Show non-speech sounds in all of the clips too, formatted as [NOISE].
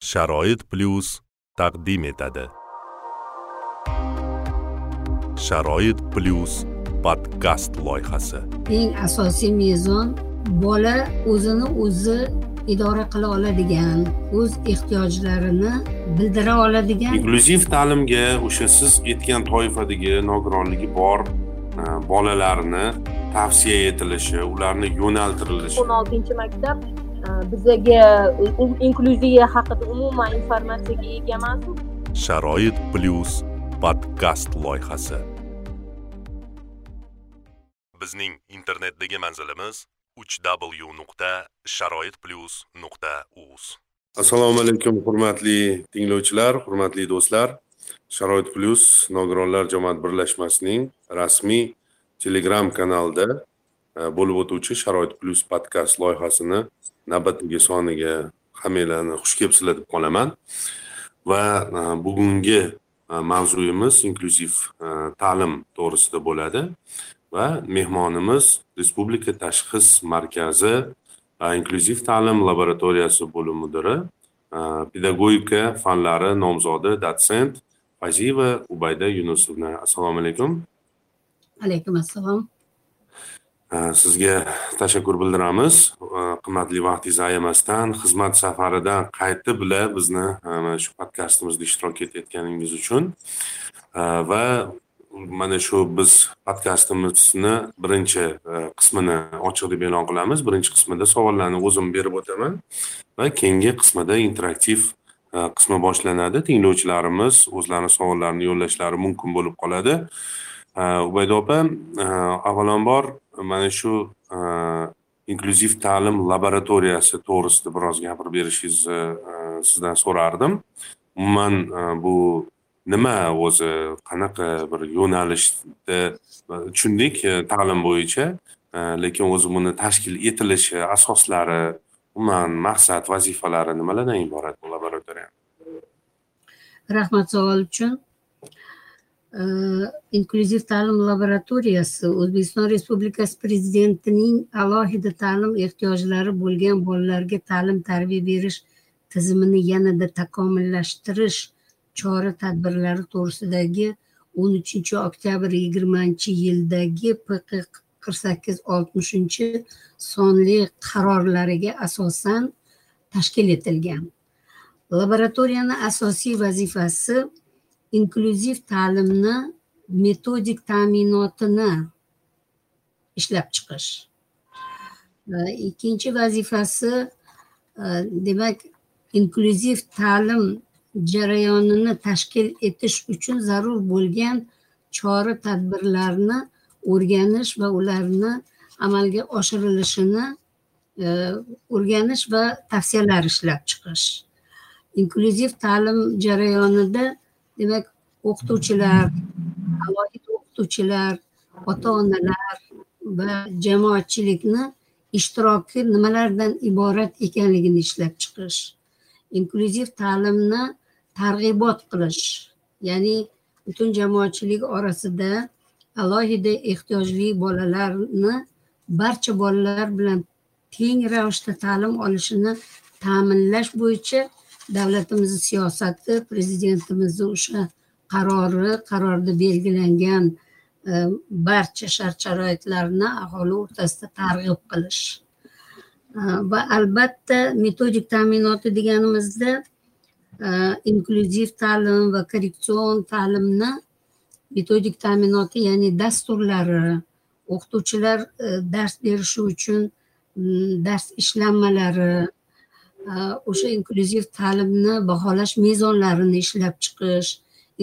sharoit plyus taqdim etadi. Sharoit plyus podkast loyihasi. Eng asosiy mezon bola o'zini o'zi idora qila oladigan o'z ehtiyojlarini bildira oladigan inklyuziv ta'limga o'sha siz aytgan toifadagi nogironligi bor e, bolalarni tavsiya etilishi ularni yo'naltirilishi. O'n oltinchi maktab bizaga inklyuziya haqida umuman informatsiyaga ega emasmiz sharoit plyus podkast loyihasi. Bizning internetdagi manzilimiz uch w nuqta sharoit plyus nuqta uz assalomu alaykum hurmatli tinglovchilar hurmatli do'stlar. Sharoit plyus nogironlar jamoat birlashmasining rasmiy telegram kanalida e, bo'lib o'tuvchi sharoit plyus podkast loyihasini navbatdagi soniga hammanglarni xush kelibsizlar deb qolaman. Va e, bugungi e, mavzuyimiz inklyuziv e, ta'lim to'g'risida bo'ladi. Va mehmonimiz respublika tashxis markazi inklyuziv ta'lim laboratoriyasi bo'lim mudiri pedagogika fanlari nomzodi dotsent fayziyeva ubayda yunusovna. Assalomu alaykum. Alaykum assalom. Э, sizga tashakkur bildiramiz. Э, qimmatli vaqtingizni ayamasdan xizmat safaridan qaytib bilan bizni e, mana shu podkastimizda ishtirok etayotganingiz uchun. E, va mana shu biz podkastimizni birinchi e, qismini ochiq deb e'lon qilamiz. Birinchi qismida savollarni o'zim berib o'taman va keyingi qismida interaktiv qismi boshlanadi. Tinglovchilarimiz o'zlarini savollarini yo'llashlari mumkin bo'lib qoladi. Э, ubayda opa э, avvalambor mana shu э, inklyuziv ta'lim laboratoriyasi to'g'risida biroz gapirib berishingizni e, sizdan so'rardim. Umuman e, bu nima o'zi qanaqa bir yo'nalishda tushundik e, ta'lim bo'yicha. Lekin o'zi buni tashkil etilishi asoslari umuman maqsad vazifalari nimalardan iborat bu laboratoriya? Rahmat savol uchun. Inklyuziv ta'lim laboratoriyasi o'zbekiston respublikasi prezidentining alohida ta'lim ehtiyojlari bo'lgan bolalarga ta'lim tarbiya berish tizimini yanada takomillashtirish chora tadbirlari to'g'risidagi o'n uchinchi oktyabr yigirmanchi yildagi pq qirq sakkiz oltmishinchi sonli qarorlariga asosan tashkil etilgan laboratoriyani asosiy vazifasi inklyuziv ta'limni metodik ta'minotini ishlab chiqish. Ikkinchi vazifasi e, demak inklyuziv ta'lim jarayonini tashkil etish uchun zarur bo'lgan chora tadbirlarni o'rganish va ularni amalga oshirilishini e, o'rganish va tavsiyalar ishlab chiqish. Inklyuziv ta'lim jarayonida demak o'qituvchilar alohida o'qituvchilar ota onalar va jamoatchilikni ishtiroki nimalardan iborat ekanligini ishlab chiqish inklyuziv ta'limni targ'ibot qilish ya'ni butun jamoatchilik orasida alohida ehtiyojli bolalarni barcha bolalar bilan teng ravishda ta'lim olishini ta'minlash bo'yicha davlatimizni siyosati prezidentimizni o'sha qarori qarorda belgilangan e, barcha shart sharoitlarni aholi o'rtasida targ'ib qilish. E, va albatta metodik ta'minoti deganimizda e, inklyuziv ta'lim va korreksion ta'limni metodik ta'minoti ya'ni dasturlari o'qituvchilar dars berishi uchun dars ishlanmalari Э, o'sha inklyuziv ta'limni baholash mezonlarini ishlab chiqish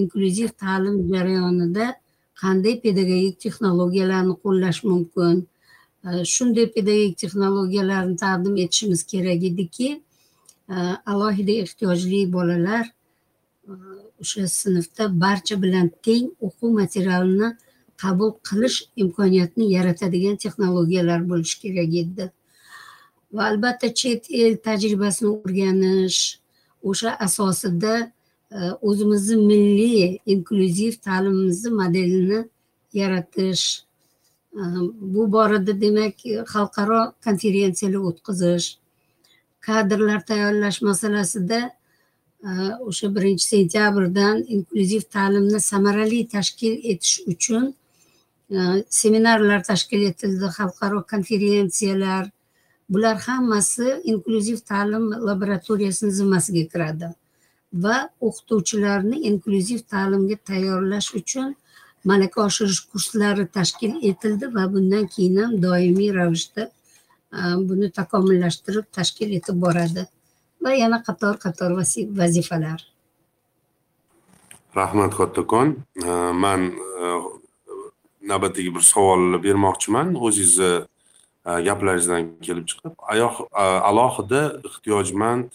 inklyuziv ta'lim jarayonida qanday pedagogik texnologiyalarni qo'llash mumkin? Э, shunday pedagogik texnologiyalarni taqdim etishimiz kerak ediki э, alohida ehtiyojli bolalar o'sha sinfda barcha bilan teng o'quv materialini qabul qilish imkoniyatini yaratadigan texnologiyalar bo'lishi kerak edi. Va albatta chet el tajribasini o'rganish o'sha asosida e, o'zimizni milliy inklyuziv ta'limimizni modelini yaratish e, bu borada demak xalqaro konferensiyalar o'tkazish kadrlar tayyorlash masalasida e, o'sha birinchi sentyabrdan inklyuziv ta'limni samarali tashkil etish uchun seminarlar tashkil etildi xalqaro konferensiyalar bular hammasi inklyuziv ta'lim laboratoriyasini zimmasiga kiradi va o'qituvchilarni inklyuziv ta'limga tayyorlash uchun malaka oshirish kurslari tashkil etildi va bundan keyin ham doimiy ravishda e, buni takomillashtirib tashkil etib boradi va yana qator qator vazifalar. Rahmat kattakon e, man e, navbatdagi bir savolni bermoqchiman. O'zingizni E, gaplaringizdan kelib chiqib e, alohida ehtiyojmand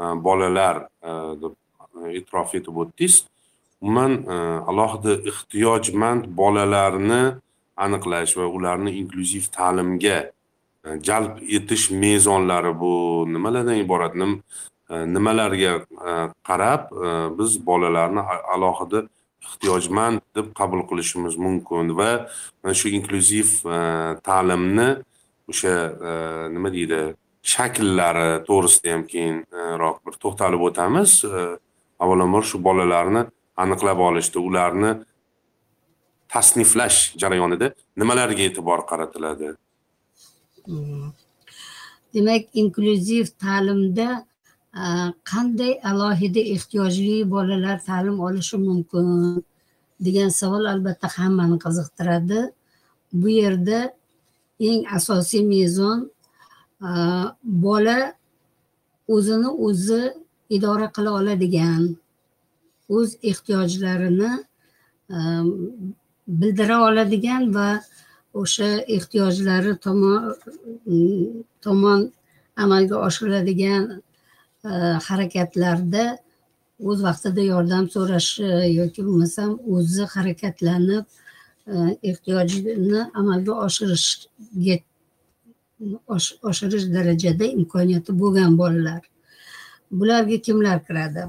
e, bolalar deb e'tirof etib o'tdingiz. Umuman alohida ehtiyojmand bolalarni aniqlash va ularni inklyuziv ta'limga jalb etish mezonlari bu nimalardan iborat? Nimalarga qarab biz bolalarni alohida ehtiyojmand deb qabul qilishimiz mumkin va mana shu inklyuziv ta'limni o'sha e, nima deydi shakllari to'g'risida ham keyinroq e, bir to'xtalib o'tamiz. E, Avvalambor shu bolalarni aniqlab olishda ularni tasniflash jarayonida nimalarga e'tibor qaratiladi? Hmm. Demak inklyuziv ta'limda qanday alohida ehtiyojli bolalar ta'lim olishi mumkin? degan savol albatta hammani qiziqtiradi. Bu yerda eng asosiy mezon e, bola o'zini o'zi idora qila oladigan o'z ehtiyojlarini e, bildira oladigan va o'sha ehtiyojlari tomon amalga oshiriladigan e, harakatlarda o'z vaqtida yordam so'rashi yoki bo'lmasam o'zi harakatlanib ehtiyojini amalga oshirishga oshirish darajada imkoniyati bo'lgan bolalar. Bularga kimlar kiradi?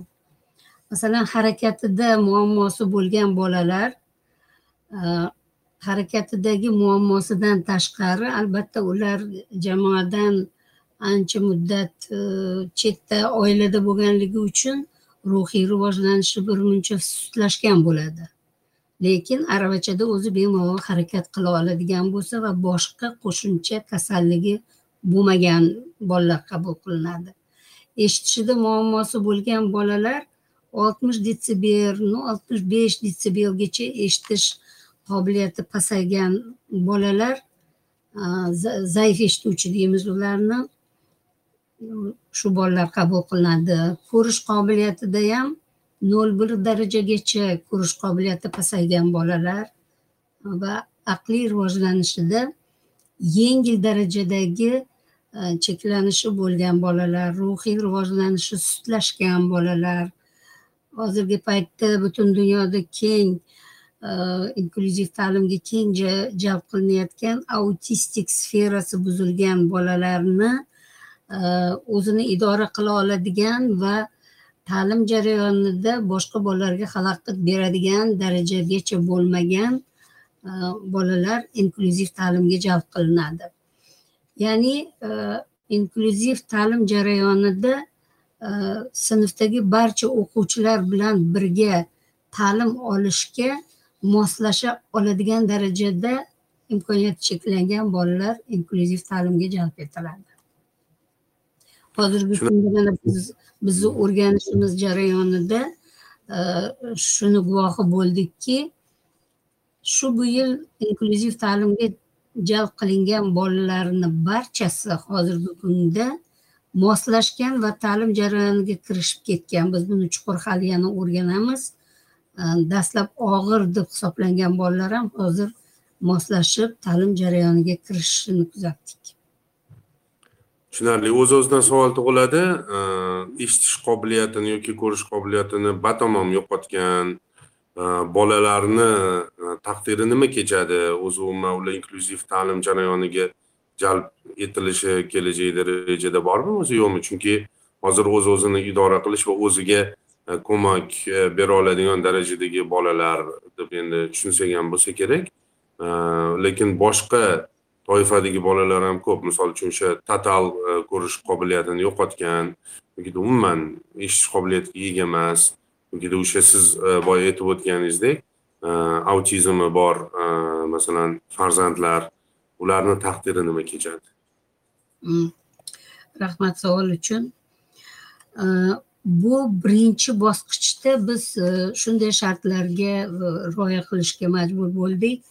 Masalan harakatida muammosi bo'lgan bolalar e, harakatidagi muammosidan tashqari albatta ular jamoadan ancha muddat e, chetda oilada bo'lganligi uchun ruhiy rivojlanishi birmuncha sustlashgan bo'ladi. Lekin aravachada o'zi bemalol harakat qila oladigan bo'lsa va boshqa qo'shimcha kasalligi bo'lmagan bolalar qabul qilinadi. Eshitishida muammosi bo'lgan bolalar oltmish detsibel oltmish besh detsibelgacha eshitish qobiliyati pasaygan bolalar zaif eshituvchi deymiz ularni. Shu bolalar qabul qilinadi. Ko'rish qobiliyatida ham nol bir darajagacha ko'rish qobiliyati pasaygan bolalar va aqliy rivojlanishida yengil darajadagi e, cheklanishi bo'lgan bolalar ruhiy rivojlanishi sustlashgan bolalar. Hozirgi paytda butun dunyoda keng e, inklyuziv ta'limga keng jalb qilinayotgan autistik sferasi buzilgan bolalarni e, o'zini idora qila oladigan va ta'lim jarayonida boshqa bolalarga xalaqit beradigan darajagacha bo'lmagan e, bolalar inklyuziv ta'limga jalb qilinadi. Ya'ni e, inklyuziv ta'lim jarayonida e, sinfdagi barcha o'quvchilar bilan birga ta'lim olishga moslasha oladigan darajada imkoniyati cheklangan bolalar inklyuziv ta'limga jalb etiladi. Hozirgi kunda biz bizni o'rganishimiz jarayonida e, shuni guvohi bo'ldikki shu bu yil inklyuziv ta'limga jalb qilingan bolalarni barchasi hozirgi kunda moslashgan va ta'lim jarayoniga kirishib ketgan. Biz buni chuqur hali yana o'rganamiz. E, dastlab og'ir deb hisoblangan bolalar ham hozir moslashib ta'lim jarayoniga kirishishini kuzatdik. Tushunarli. O'z o'zidan savol tug'iladi eshitish qobiliyatini yoki ko'rish qobiliyatini batamom yo'qotgan e, bolalarni e, taqdiri nima kechadi? O'zi umuman ular inklyuziv ta'lim jarayoniga jalb etilishi kelajakda rejada bormi o'zi yo'qmi? Chunki hozir o'z o'zini idora qilish va o'ziga e, ko'mak bera oladigan darajadagi bolalar deb endi tushunsak ham bo'lsa kerak. Lekin boshqa toifadagi bolalar ham ko'p. Misol uchun o'sha total e, ko'rish qobiliyatini yo'qotgan yokida umuman eshitish qobiliyatiga ega emas yokida o'sha siz e, boya aytib o'tganingizdek e, autizmi bor masalan farzandlar ularni taqdiri nima kechadi? Mm. Rahmat savol uchun. Bu birinchi bosqichda biz shunday shartlarga rioya qilishga majbur bo'ldik.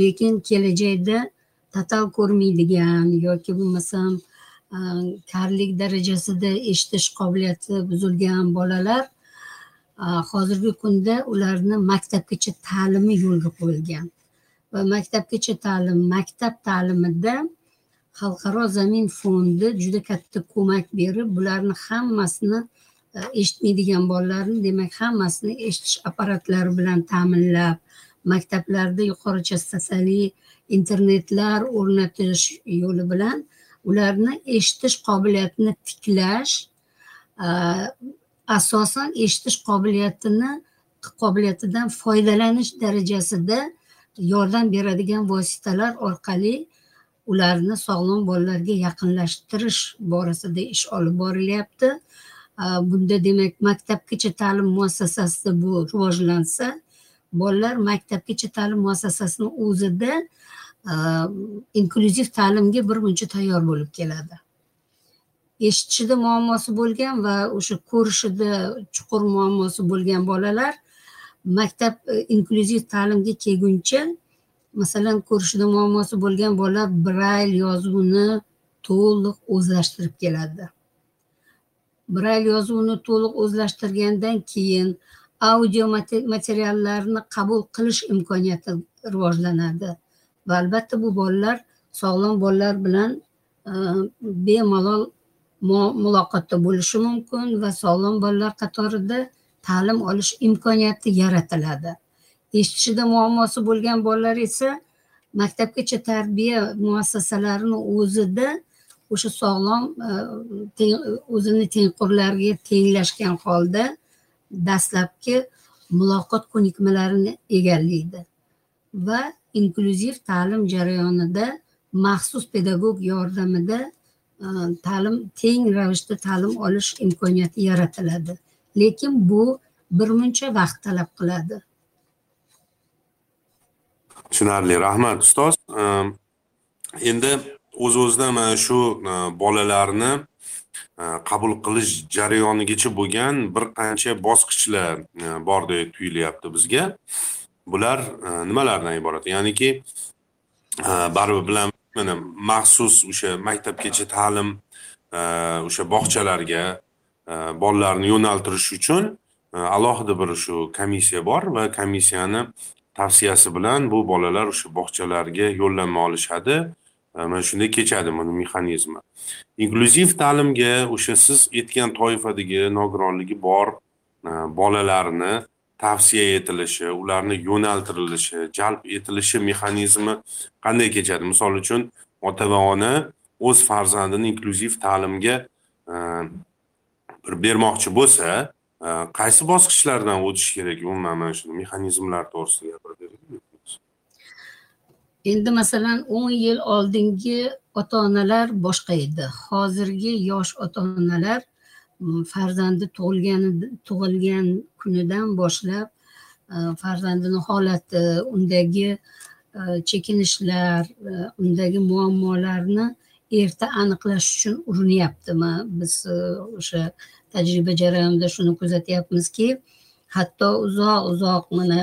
Lekin kelajakda total ko'rmaydigan yoki bo'lmasam karlik darajasida eshitish qobiliyati buzilgan bolalar hozirgi kunda ularni maktabgacha ta'limi yo'lga qo'yilgan. Va maktabgacha ta'lim maktab ta'limida xalqaro zamin fondi juda katta ko'mak berib bularni hammasini eshitmaydigan bolalarni demak hammasini eshitish apparatlari bilan ta'minlab maktablarda yuqori chastotali internetlar o'rnatish yo'li bilan ularni eshitish qobiliyatini tiklash asosan eshitish qobiliyatini qobiliyatidan foydalanish darajasida yordam beradigan vositalar orqali ularni sog'lom bolalarga yaqinlashtirish borasida ish olib borilyapti. Bunda demak maktabgacha ta'lim muassasasida bu rivojlansa bolalar maktabgacha ta'lim muassasasini o'zida e, inklyuziv ta'limga birmuncha tayyor bo'lib keladi. Eshitishida muammosi bo'lgan va o'sha ko'rishida chuqur muammosi bo'lgan bolalar maktab e, inklyuziv ta'limga kelguncha masalan ko'rishida muammosi bo'lgan bolalar brayl yozuvini to'liq o'zlashtirib keladi. Brayl yozuvini to'liq o'zlashtirgandan keyin audio materiallarni qabul qilish imkoniyati rivojlanadi. Va albatta bu bolalar sog'lom bolalar bilan e, bemalol muloqotda bo'lishi mumkin va sog'lom bolalar qatorida ta'lim olish imkoniyati yaratiladi. Eshitishida muammosi bo'lgan bolalar esa maktabgacha tarbiya muassasalarini o'zida o'sha sog'lom e, o'zini tengqurlariga tenglashgan holda dastlabki muloqot ko'nikmalarini egallaydi va inklyuziv ta'lim jarayonida maxsus pedagog yordamida e, ta'lim teng ravishda ta'lim olish imkoniyati yaratiladi. Lekin bu birmuncha vaqt talab qiladi. Tushunarli. Rahmat ustoz. Endi o'z o'zidan mana shu e, bolalarni Э, qabul qilish jarayonigacha bo'lgan bir qancha bosqichlar э, bordek tuyulyapti bizga. Bular э, nimalardan iborat? Ya'niki baribir bilan mana maxsus o'sha maktabgacha ta'lim o'sha bog'chalarga bolalarni yo'naltirish uchun alohida bir shu komissiya bor va komissiyani tavsiyasi bilan bu bolalar o'sha bog'chalarga yo'llanma olishadi. Э, mana shunday kechadi buni mexanizmi. Inklyuziv ta'limga o'sha siz aytgan toifadagi nogironligi bor e, bolalarni tavsiya etilishi ularni yo'naltirilishi jalb etilishi mexanizmi qanday kechadi? Misol uchun ota va ona o'z farzandini inklyuziv ta'limga e, bermoqchi bo'lsa e, qaysi bosqichlardan o'tish kerak? Umuman mana shu mexanizmlar to'g'risida gapirib endi masalan o'n yil oldingi ota onalar boshqa edi. Hozirgi yosh ota onalar mm, farzandi tug'ilgan tug'ilgan kunidan boshlab e, farzandini holati undagi e, chekinishlar e, undagi muammolarni erta aniqlash uchun urinyapti biz o'sha tajriba jarayonida shuni kuzatyapmizki hatto uzoq uzoq mana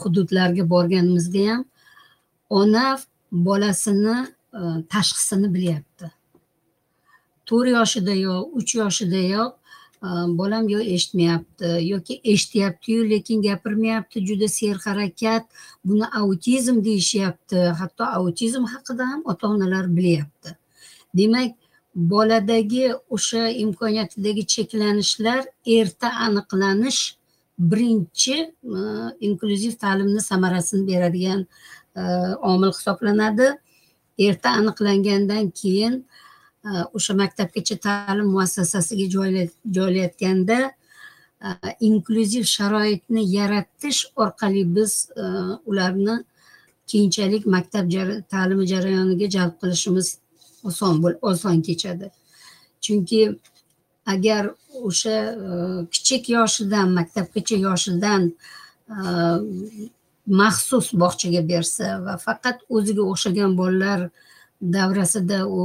hududlarga borganimizda ham ona bolasini e, tashxisini bilyapti. To'rt yoshidayoq uch yoshidayoq e, bolam yo eshitmayapti yoki eshityaptiyu lekin gapirmayapti juda serharakat buni autizm deyishyapti hatto autizm haqida ham ota onalar bilyapti. Demak boladagi o'sha imkoniyatidagi cheklanishlar erta aniqlanish birinchi e, inklyuziv ta'limni samarasini beradigan e, E, omil hisoblanadi. Erta aniqlangandan keyin e, o'sha maktabgacha ta'lim muassasasiga joylayotganda e, inklyuziv sharoitni yaratish orqali biz ularni keyinchalik maktab ta'limi jarayoniga jalb qilishimiz oson oson kechadi. Chunki agar o'sha kichik yoshidan maktabgacha yoshidan maxsus bog'chaga bersa va faqat o'ziga o'xshagan bolalar davrasida u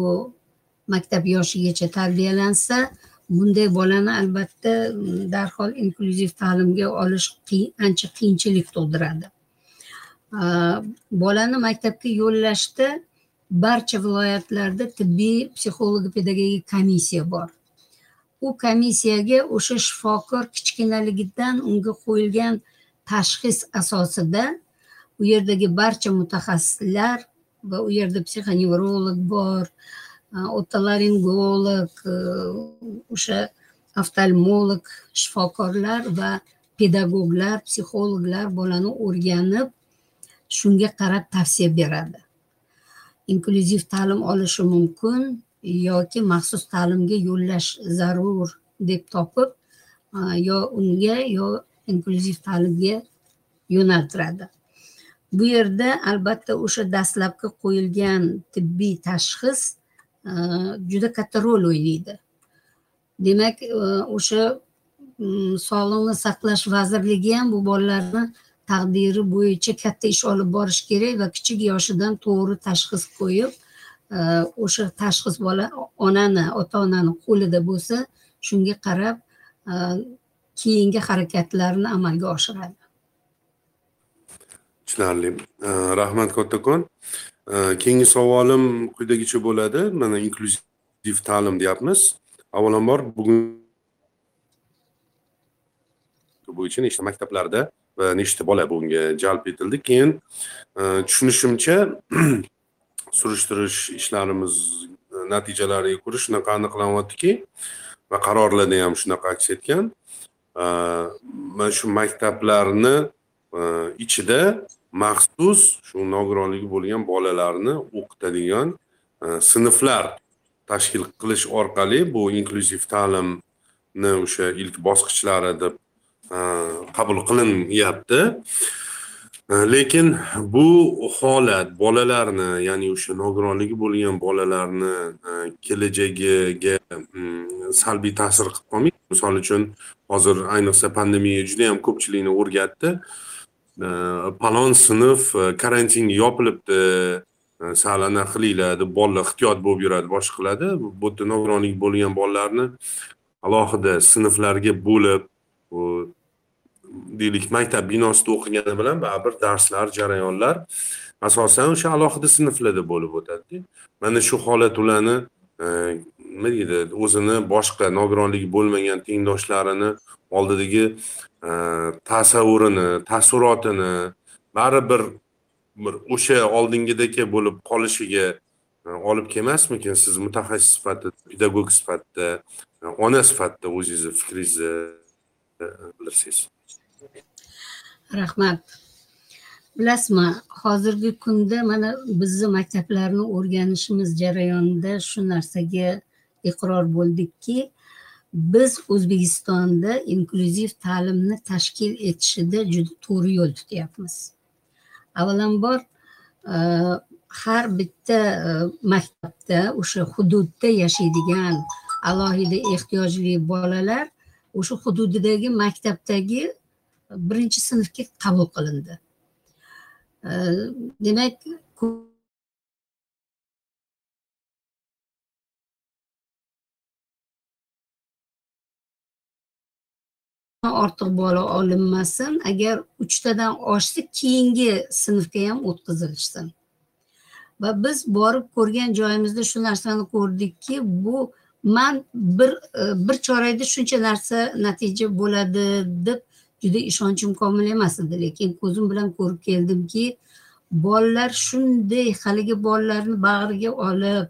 maktab yoshigacha tarbiyalansa bunday bolani albatta mm, darhol inklyuziv ta'limga olish ancha qiyinchilik tug'diradi. Bolani maktabga yo'llashda barcha viloyatlarda tibbiy psixolog pedagogik komissiya bor. U komissiyaga o'sha shifokor kichkinaligidan unga qo'yilgan tashxis asosida u yerdagi barcha mutaxassislar va u yerda psixonevrolog bor otolaringolog o'sha oftalmolog shifokorlar va pedagoglar psixologlar bolani o'rganib shunga qarab tavsiya beradi. Inklyuziv ta'lim olishi mumkin yoki maxsus ta'limga yo'llash zarur deb topib yo unga yo inklyuziv ta'limga yo'naltiradi. Bu yerda albatta o'sha dastlabki qo'yilgan tibbiy tashxis e, juda katta rol o'ynaydi. Demak e, o'sha mm, sog'liqni saqlash vazirligi ham bu bolalarni taqdiri bo'yicha katta ish olib borish kerak va kichik yoshidan to'g'ri tashxis qo'yib e, o'sha tashxis bola onani ota onani qo'lida bo'lsa shunga qarab keyingi harakatlarni amalga oshiradi. Tushunarli. Rahmat kattakon keyingi savolim quyidagicha bo'ladi. Mana inklyuziv ta'lim deyapmiz. Avvalambor bugun bo'yicha nechta maktablarda va nechta bola bunga jalb etildi? Keyin e, tushunishimcha [CLEARS THROAT] surishtirish ishlarimiz e, natijalariga ko'ra shunaqa aniqlanyaptiki va qarorlarda ham shunaqa aks etgan. Mana shu maktablarni e, ichida maxsus shu nogironligi bo'lgan bolalarni o'qitadigan e, sinflar tashkil qilish orqali bu inklyuziv ta'limni o'sha ilk bosqichlari deb e, qabul qilinyapti. Э, lekin bu holat bolalarni ya'ni o'sha nogironligi bo'lgan bolalarni e, kelajagiga mm, salbiy ta'sir qilib qolmaydi. Misol uchun hozir ayniqsa pandemiya juda yam ko'pchilikni o'rgatdi. E, palon sinf e, karantinga yopilibdi. Sal anaqa qilinglar deb bolalar ehtiyot bo'lib yuradi boshqa qiladi. Bu yerda nogironligi bo'lgan bolalarni alohida sinflarga bo'lib deylik maktab binosida o'qigani bilan baribir darslar jarayonlar. Asosan o'sha alohida sinflarda bo'lib o'tadida. Mana shu holat ularni e, nima deydi o'zini boshqa nogironligi bo'lmagan tengdoshlarini oldidagi e, tasavvurini taassurotini baribir bir o'sha oldingidagi bo'lib qolishiga e, olib kelmasmikin siz mutaxassis sifatida pedagog sifatida ona sifatida o'zingizni fikringizni bildirsangiz rahmat. Bilasizmi hozirgi kunda mana bizni maktablarni o'rganishimiz jarayonida shu narsaga iqror bo'ldikki biz o'zbekistonda inklyuziv ta'limni tashkil etishida juda to'g'ri yo'l tutyapmiz. Avvalambor e, har bitta e, maktabda o'sha hududda yashaydigan alohida ehtiyojli bolalar o'sha hududidagi maktabdagi birinchi sinfga qabul qilindi. Demak ortiq bola olinmasin agar uchtadan oshsa keyingi sinfga ham o'tkazilishsin. Va biz borib ko'rgan joyimizda shu narsani ko'rdikki bu man bir e, bir chorakda shuncha narsa natija bo'ladi deb juda ishonchim komil emas edi. Lekin ko'zim bilan ko'rib keldimki bolalar shunday haligi bolalarni bag'riga olib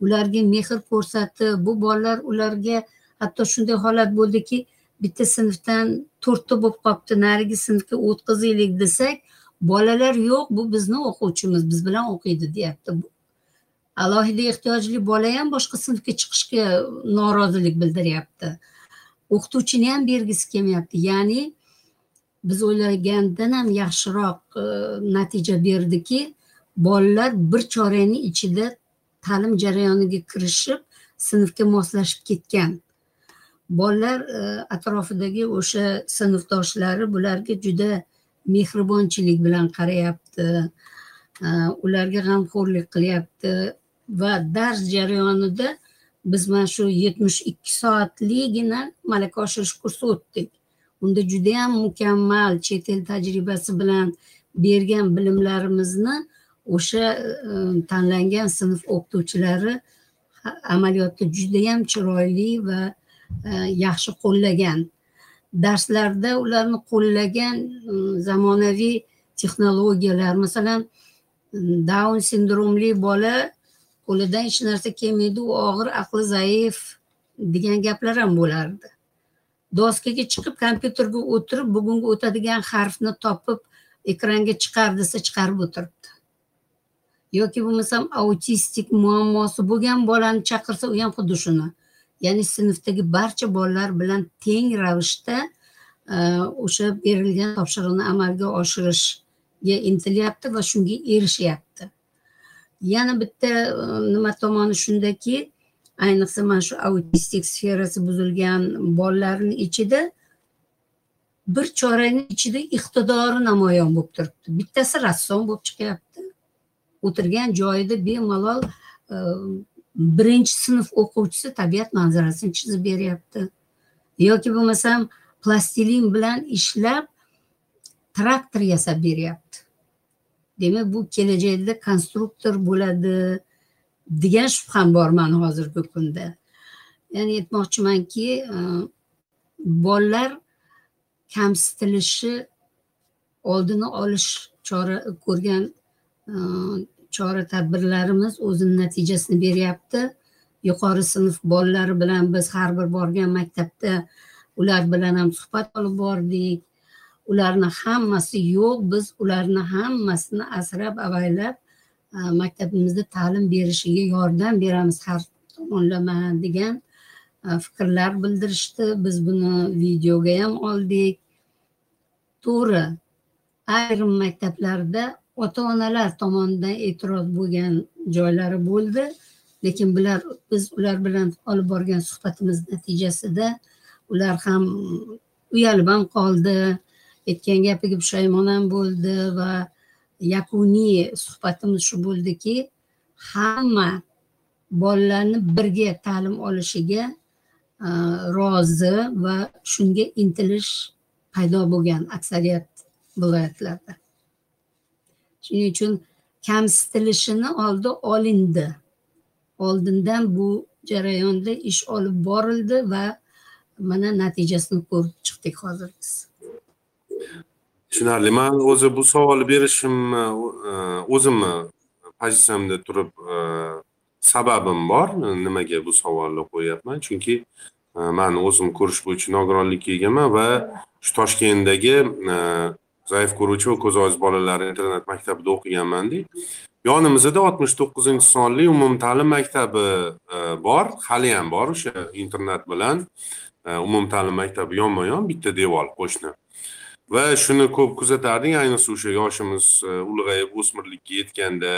ularga mehr ko'rsatib bu bolalar ularga hatto shunday holat bo'ldiki bitta sinfdan to'rtta bo'lib qolibdi narigi sinfga o'tkazaylik desak bolalar yo'q bu bizni o'quvchimiz biz bilan o'qiydi deyapti. Alohida ehtiyojli bola ham boshqa sinfga chiqishga norozilik bildiryapti. O'qituvchini ham bergisi kelmayapti. Ya'ni biz o'ylagandan ham yaxshiroq e, natija berdiki bolalar bir chorani ichida ta'lim jarayoniga kirishib sinfga moslashib ketgan. Bolalar e, atrofidagi o'sha sinfdoshlari bularga juda mehribonchilik bilan qarayapti. E, ularga g'amxo'rlik qilyapti va dars jarayonida biz mana shu yetmish ikki soatligina malaka oshirish kursi o'tdik. Unda judayam mukammal chet el tajribasi bilan bergan bilimlarimizni o'sha e, tanlangan sinf o'qituvchilari amaliyotda judayam chiroyli va e, yaxshi qo'llagan. Darslarda ularni qo'llagan e, zamonaviy texnologiyalar masalan daun sindromli bola qo'lidan hech narsa kelmaydi. U og'ir aqli zaif degan gaplar ham bo'lardi. Doskaga chiqib kompyuterga o'tirib bugungi o'tadigan harfni topib ekranga chiqar desa chiqarib o'tiribdi. Yoki bo'lmasam autistik muammosi bo'lgan bolani chaqirsa u ham xuddi shuni. Ya'ni sinfdagi barcha bolalar bilan teng ravishda e, o'sha berilgan topshiriqni amalga oshirishga intilyapti va shunga erishyapti. Yana bitta nima tomoni shundaki ayniqsa mana shu autistik sferasi buzilgan bolalarni ichida bir chorani ichida iqtidori namoyon bo'lib turibdi. Bittasi rassom bo'lib chiqyapti. O'tirgan joyida bemalol birinchi sinf o'quvchisi tabiat manzarasini chizib beryapti. Yoki bo'lmasam plastilin bilan ishlab traktor yasab beryapti. Demak bu kelajakda konstruktor bo'ladi degan shubham bor mani hozirgi kunda. Ya'ni aytmoqchimanki e, bolalar kamsitilishi oldini olish chora ko'rgan e, chora tadbirlarimiz o'zini natijasini beryapti. Yuqori sinf bolalari bilan biz har bir borgan maktabda ular bilan ham suhbat olib bordik. Ularni hammasi yo'q biz ularni hammasini asrab avaylab maktabimizda ta'lim berishiga yordam beramiz har tomonlama degan fikrlar bildirishdi. Biz buni videoga ham oldik. To'g'ri ayrim maktablarda ota onalar tomonidan e'tiroz bo'lgan joylari bo'ldi lekin bular biz ular bilan olib borgan suhbatimiz natijasida ular ham uyalib ham qoldi. Aytgan gapiga pushaymon ham bo'ldi va yakuniy suhbatimiz shu bo'ldiki hamma bolalarni birga ta'lim olishiga e, rozi va shunga intilish paydo bo'lgan aksariyat viloyatlarda. Shuning uchun kamsitilishini oldi olindi. Oldindan bu jarayonda ish olib borildi va mana natijasini ko'rib chiqdik hozir biz. Tushunarli. Man o'zi bu savolni berishimni e, o'zimni pozitsiyamda turib e, sababim bor. Nimaga bu savolni qo'yyapman chunki e, man o'zim ko'rish bo'yicha nogironlikka egaman va shu toshkentdagi zaif ko'ruvchi va ko'zi ojiz bolalar internet maktabida o'qiganmanda yonimizda oltmish to'qqizinchi sonli umumta'lim maktabi bor. Haliyam bor o'sha internet bilan umumta'lim maktabi yonma yon bitta devor qo'shni. Va shuni ko'p kuzatardik ayniqsa o'sha yoshimiz e, ulg'ayib o'smirlikka yetganda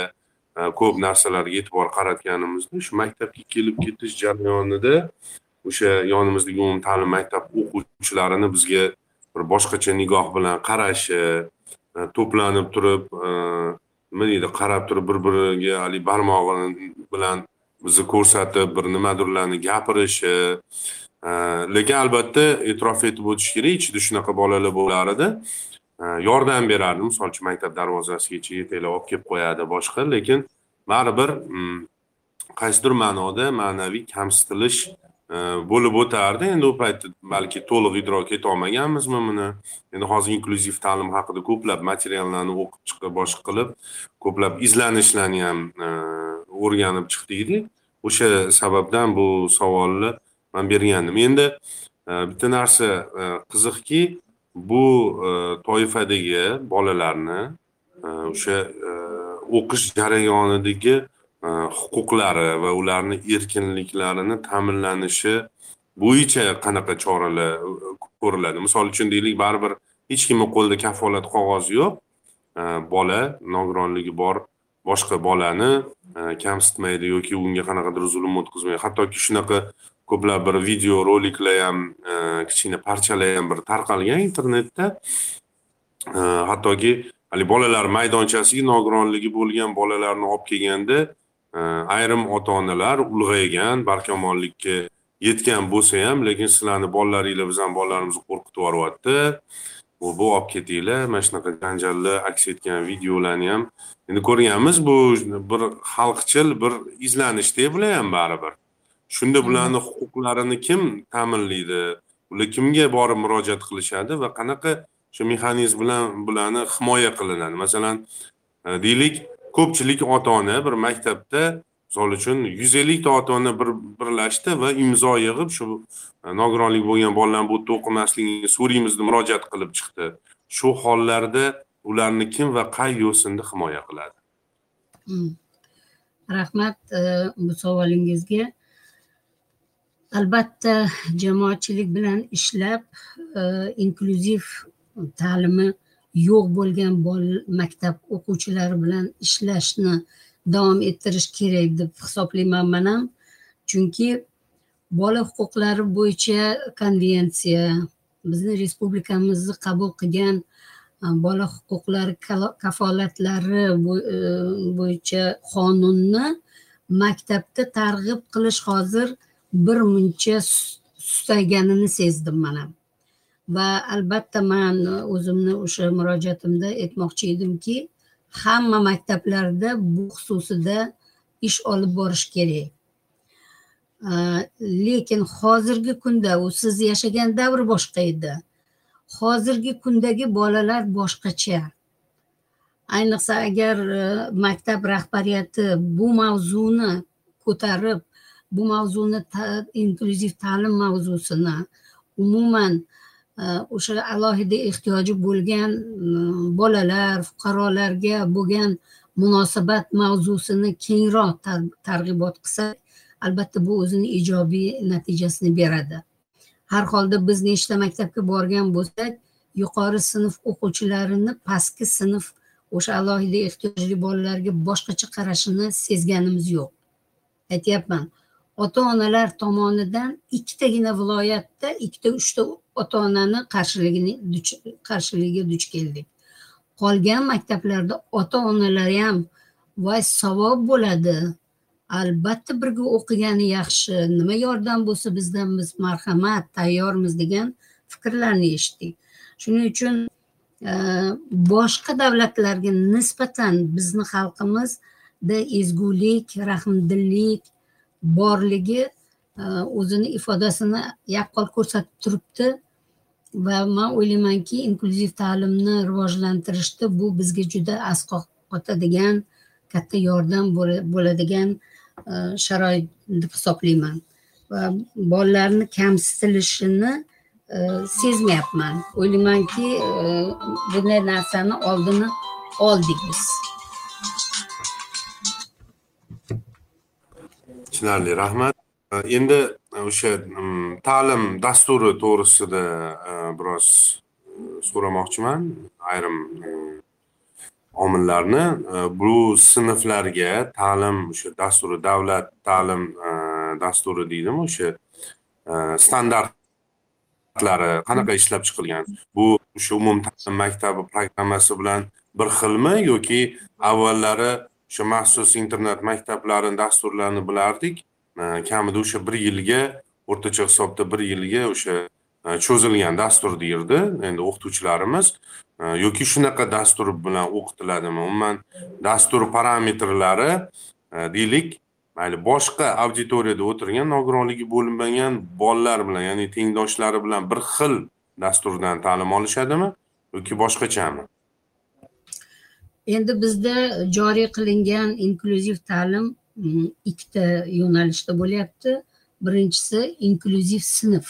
e, ko'p narsalarga e'tibor qaratganimizda shu maktabga kelib ketish jarayonida o'sha yonimizdagi umumta'lim maktab o'quvchilarini bizga bir boshqacha nigoh bilan qarashi e, to'planib turib nima deydi qarab turib bir biriga haligi barmog'i bilan bizni ko'rsatib bir nimadirlarni gapirishi Э, lekin albatta e'tirof etib o'tish kerak. Ichida shunaqa bolalar bo'lar edi э, yordam berardi. Misol uchun maktab darvozasigacha yetaklab olib kelib qo'yadi boshqa. Lekin baribir mm, qaysidir ma'noda ma'naviy kamsitilish e, bo'lib o'tardi. Endi u paytda balki to'liq idrok etolmaganmizmi buni? Endi hozir inklyuziv ta'lim haqida ko'plab materiallarni o'qib chiqib boshqa qilib ko'plab izlanishlarni ham e, o'rganib chiqdikda o'sha sababdan bu savolni man bergandim. Endi e, bitta narsa e, qiziqki bu e, toifadagi bolalarni o'sha o'qish jarayonidagi huquqlari va ularni erkinliklarini ta'minlanishi bo'yicha qanaqa choralar ko'riladi. Misol uchun deylik baribir hech kimni qo'lida kafolat qog'ozi yo'q. Bola nogironligi bor boshqa bolani kamsitmaydi yoki unga qanaqadir zulm o'tkazmaydi. Hattoki shunaqa ko'plab bir video roliklar ham e, kichkina parchalar ham bir tarqalgan internetda. E, hattoki haligi bolalar maydonchasiga nogironligi bo'lgan bolalarni olib kelganda e, ayrim ota onalar ulg'aygan barkamollikka yetgan bo'lsa ham lekin sizlarni bolalaringlar bizani bolalarimizni qo'rqitib yuboryapti. Bu bu olib ketinglar. Mana shunaqa janjallar aks etgan videolarni ham. Endi ko'rganmiz bu bir xalqchil bir izlanishda bular ham baribir. Shunda bularni huquqlarini kim ta'minlaydi? Ular kimga borib murojaat qilishadi va qanaqa shu mexanizm bilan bularni himoya qilinadi? Masalan e, deylik ko'pchilik ota ona bir maktabda misol uchun yuz ellikta ota ona bir birlashdi va imzo yig'ib shu e, nogironlik bo'lgan bolalarni bu yerda o'qimasligini so'raymiz deb murojaat qilib chiqdi. Shu hollarda ularni kim va qay yo'sinda himoya qiladi? Hmm. rahmat e, bu savolingizga albatta jamoatchilik bilan ishlab e, inklyuziv ta'limi yo'q bo'lgan maktab o'quvchilari bilan ishlashni davom ettirish kerak deb hisoblayman man ham chunki bola huquqlari bo'yicha konvensiya bizni respublikamizni qabul qilgan e, bola huquqlari kafolatlari e, bo'yicha qonunni maktabda targ'ib qilish hozir bir muncha susayganini sezdim man ham va albatta man o'zimni o'sha murojaatimda aytmoqchi edimki hamma maktablarda bu xususida ish olib borish kerak. Lekin hozirgi kunda u siz yashagan davr boshqa edi. Hozirgi kundagi bolalar boshqacha. Ayniqsa agar maktab rahbariyati bu mavzuni ko'tarib bu mavzuni inklyuziv ta'lim mavzusini umuman e, o'sha alohida ehtiyoji bo'lgan e, bolalar fuqarolarga bo'lgan munosabat mavzusini kengroq targ'ibot qilsak albatta bu o'zini ijobiy natijasini beradi. Har holda biz nechta maktabga borgan bo'lsak yuqori sinf o'quvchilarini pastki sinf o'sha alohida ehtiyojli bolalarga boshqacha qarashini sezganimiz yo'q. Aytyapman ota onalar tomonidan ikkitagina viloyatda ikkita uchta ota onani qarshiligini qarshiligiga duch keldik. Qolgan maktablarda ota onalar ham voy savob bo'ladi. Albatta birga o'qigani yaxshi nima yordam bo'lsa bizdan biz marhamat tayyormiz degan fikrlarni eshitdik. Shuning uchun e, boshqa davlatlarga nisbatan bizni xalqimizda ezgulik rahmdillik borligi e, o'zini ifodasini yaqqol ko'rsatib turibdi va man o'ylaymanki inklyuziv ta'limni rivojlantirishda bu bizga juda asqoq otadigan katta yordam bo'ladigan e, sharoit deb hisoblayman. Va bolalarni kamsitilishini e, sezmayapman. O'ylaymanki bunday narsani oldini oldik biz. Tushunarli rahmat endi e, o'sha ta'lim dasturi to'g'risida e, biroz e, so'ramoqchiman ayrim omillarni. Bu sinflarga ta'lim o'sha dasturi davlat ta'lim dasturi deydimi o'sha standartlari qanaqa ishlab chiqilgan? Bu o'sha umumta'lim maktabi programmasi bilan bir xilmi yoki avvallari o'sha maxsus internet maktablarini dasturlarini bilardik. Kamida o'sha bir yilga o'rtacha hisobda bir yilga o'sha e, cho'zilgan dastur deyildi endi o'qituvchilarimiz. E, yoki shunaqa dastur bilan o'qitiladimi? Umuman dastur parametrlari e, deylik mayli boshqa auditoriyada o'tirgan nogironligi bo'lmagan bolalar bilan ya'ni tengdoshlari bilan bir xil dasturdan ta'lim olishadimi yoki boshqachami? Endi bizda joriy qilingan inklyuziv ta'lim mm, ikkita yo'nalishda bo'lyapti. Birinchisi inklyuziv sinf.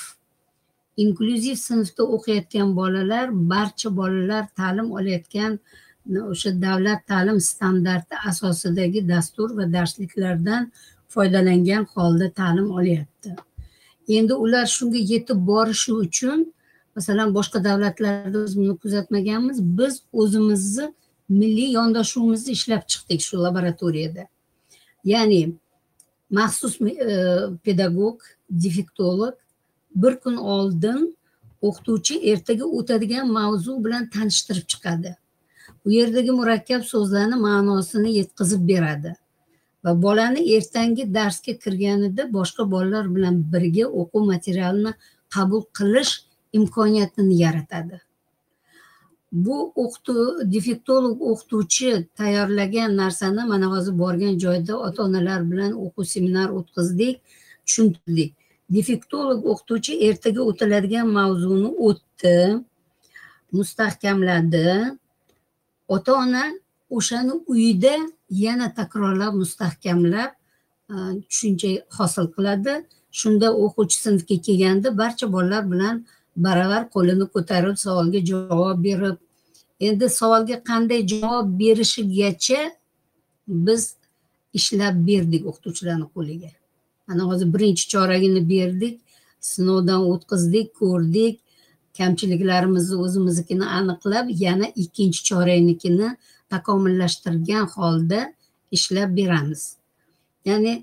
Inklyuziv sinfda o'qiyotgan bolalar barcha bolalar ta'lim olayotgan mm, o'sha davlat ta'lim standarti asosidagi dastur va darsliklardan foydalangan holda ta'lim olyapti. Endi ular shunga yetib borishi uchun masalan boshqa davlatlarda biz buni kuzatmaganmiz. Biz o'zimizni milliy yondashuvimizni ishlab chiqdik shu laboratoriyada. Ya'ni maxsus e, pedagog defektolog bir kun oldin o'qituvchi ertaga o'tadigan mavzu bilan tanishtirib chiqadi. U yerdagi murakkab so'zlarni ma'nosini yetkazib beradi va bolani ertangi darsga kirganida boshqa bolalar bilan birga o'quv materialini qabul qilish imkoniyatini yaratadi. Bu o'qituv defektolog o'qituvchi tayyorlagan narsani mana hozir borgan joyda ota onalar bilan o'quv seminar o'tkazdik tushuntirdik. Defektolog o'qituvchi ertaga o'tiladigan mavzuni o'tdi mustahkamladi. Ota ona o'shani uyda yana takrorlab mustahkamlab e, tushuncha hosil qiladi. Shunda o'quvchi sinfga kelganda barcha bolalar bilan baravar qo'lini ko'tarib savolga javob berib endi savolga qanday javob berishigacha biz ishlab berdik o'qituvchilarni qo'liga. Mana hozir birinchi choragini berdik sinovdan o'tkazdik ko'rdik. Kamchiliklarimizni o'zimiznikini aniqlab yana ikkinchi choraynikini takomillashtirgan holda ishlab beramiz. Ya'ni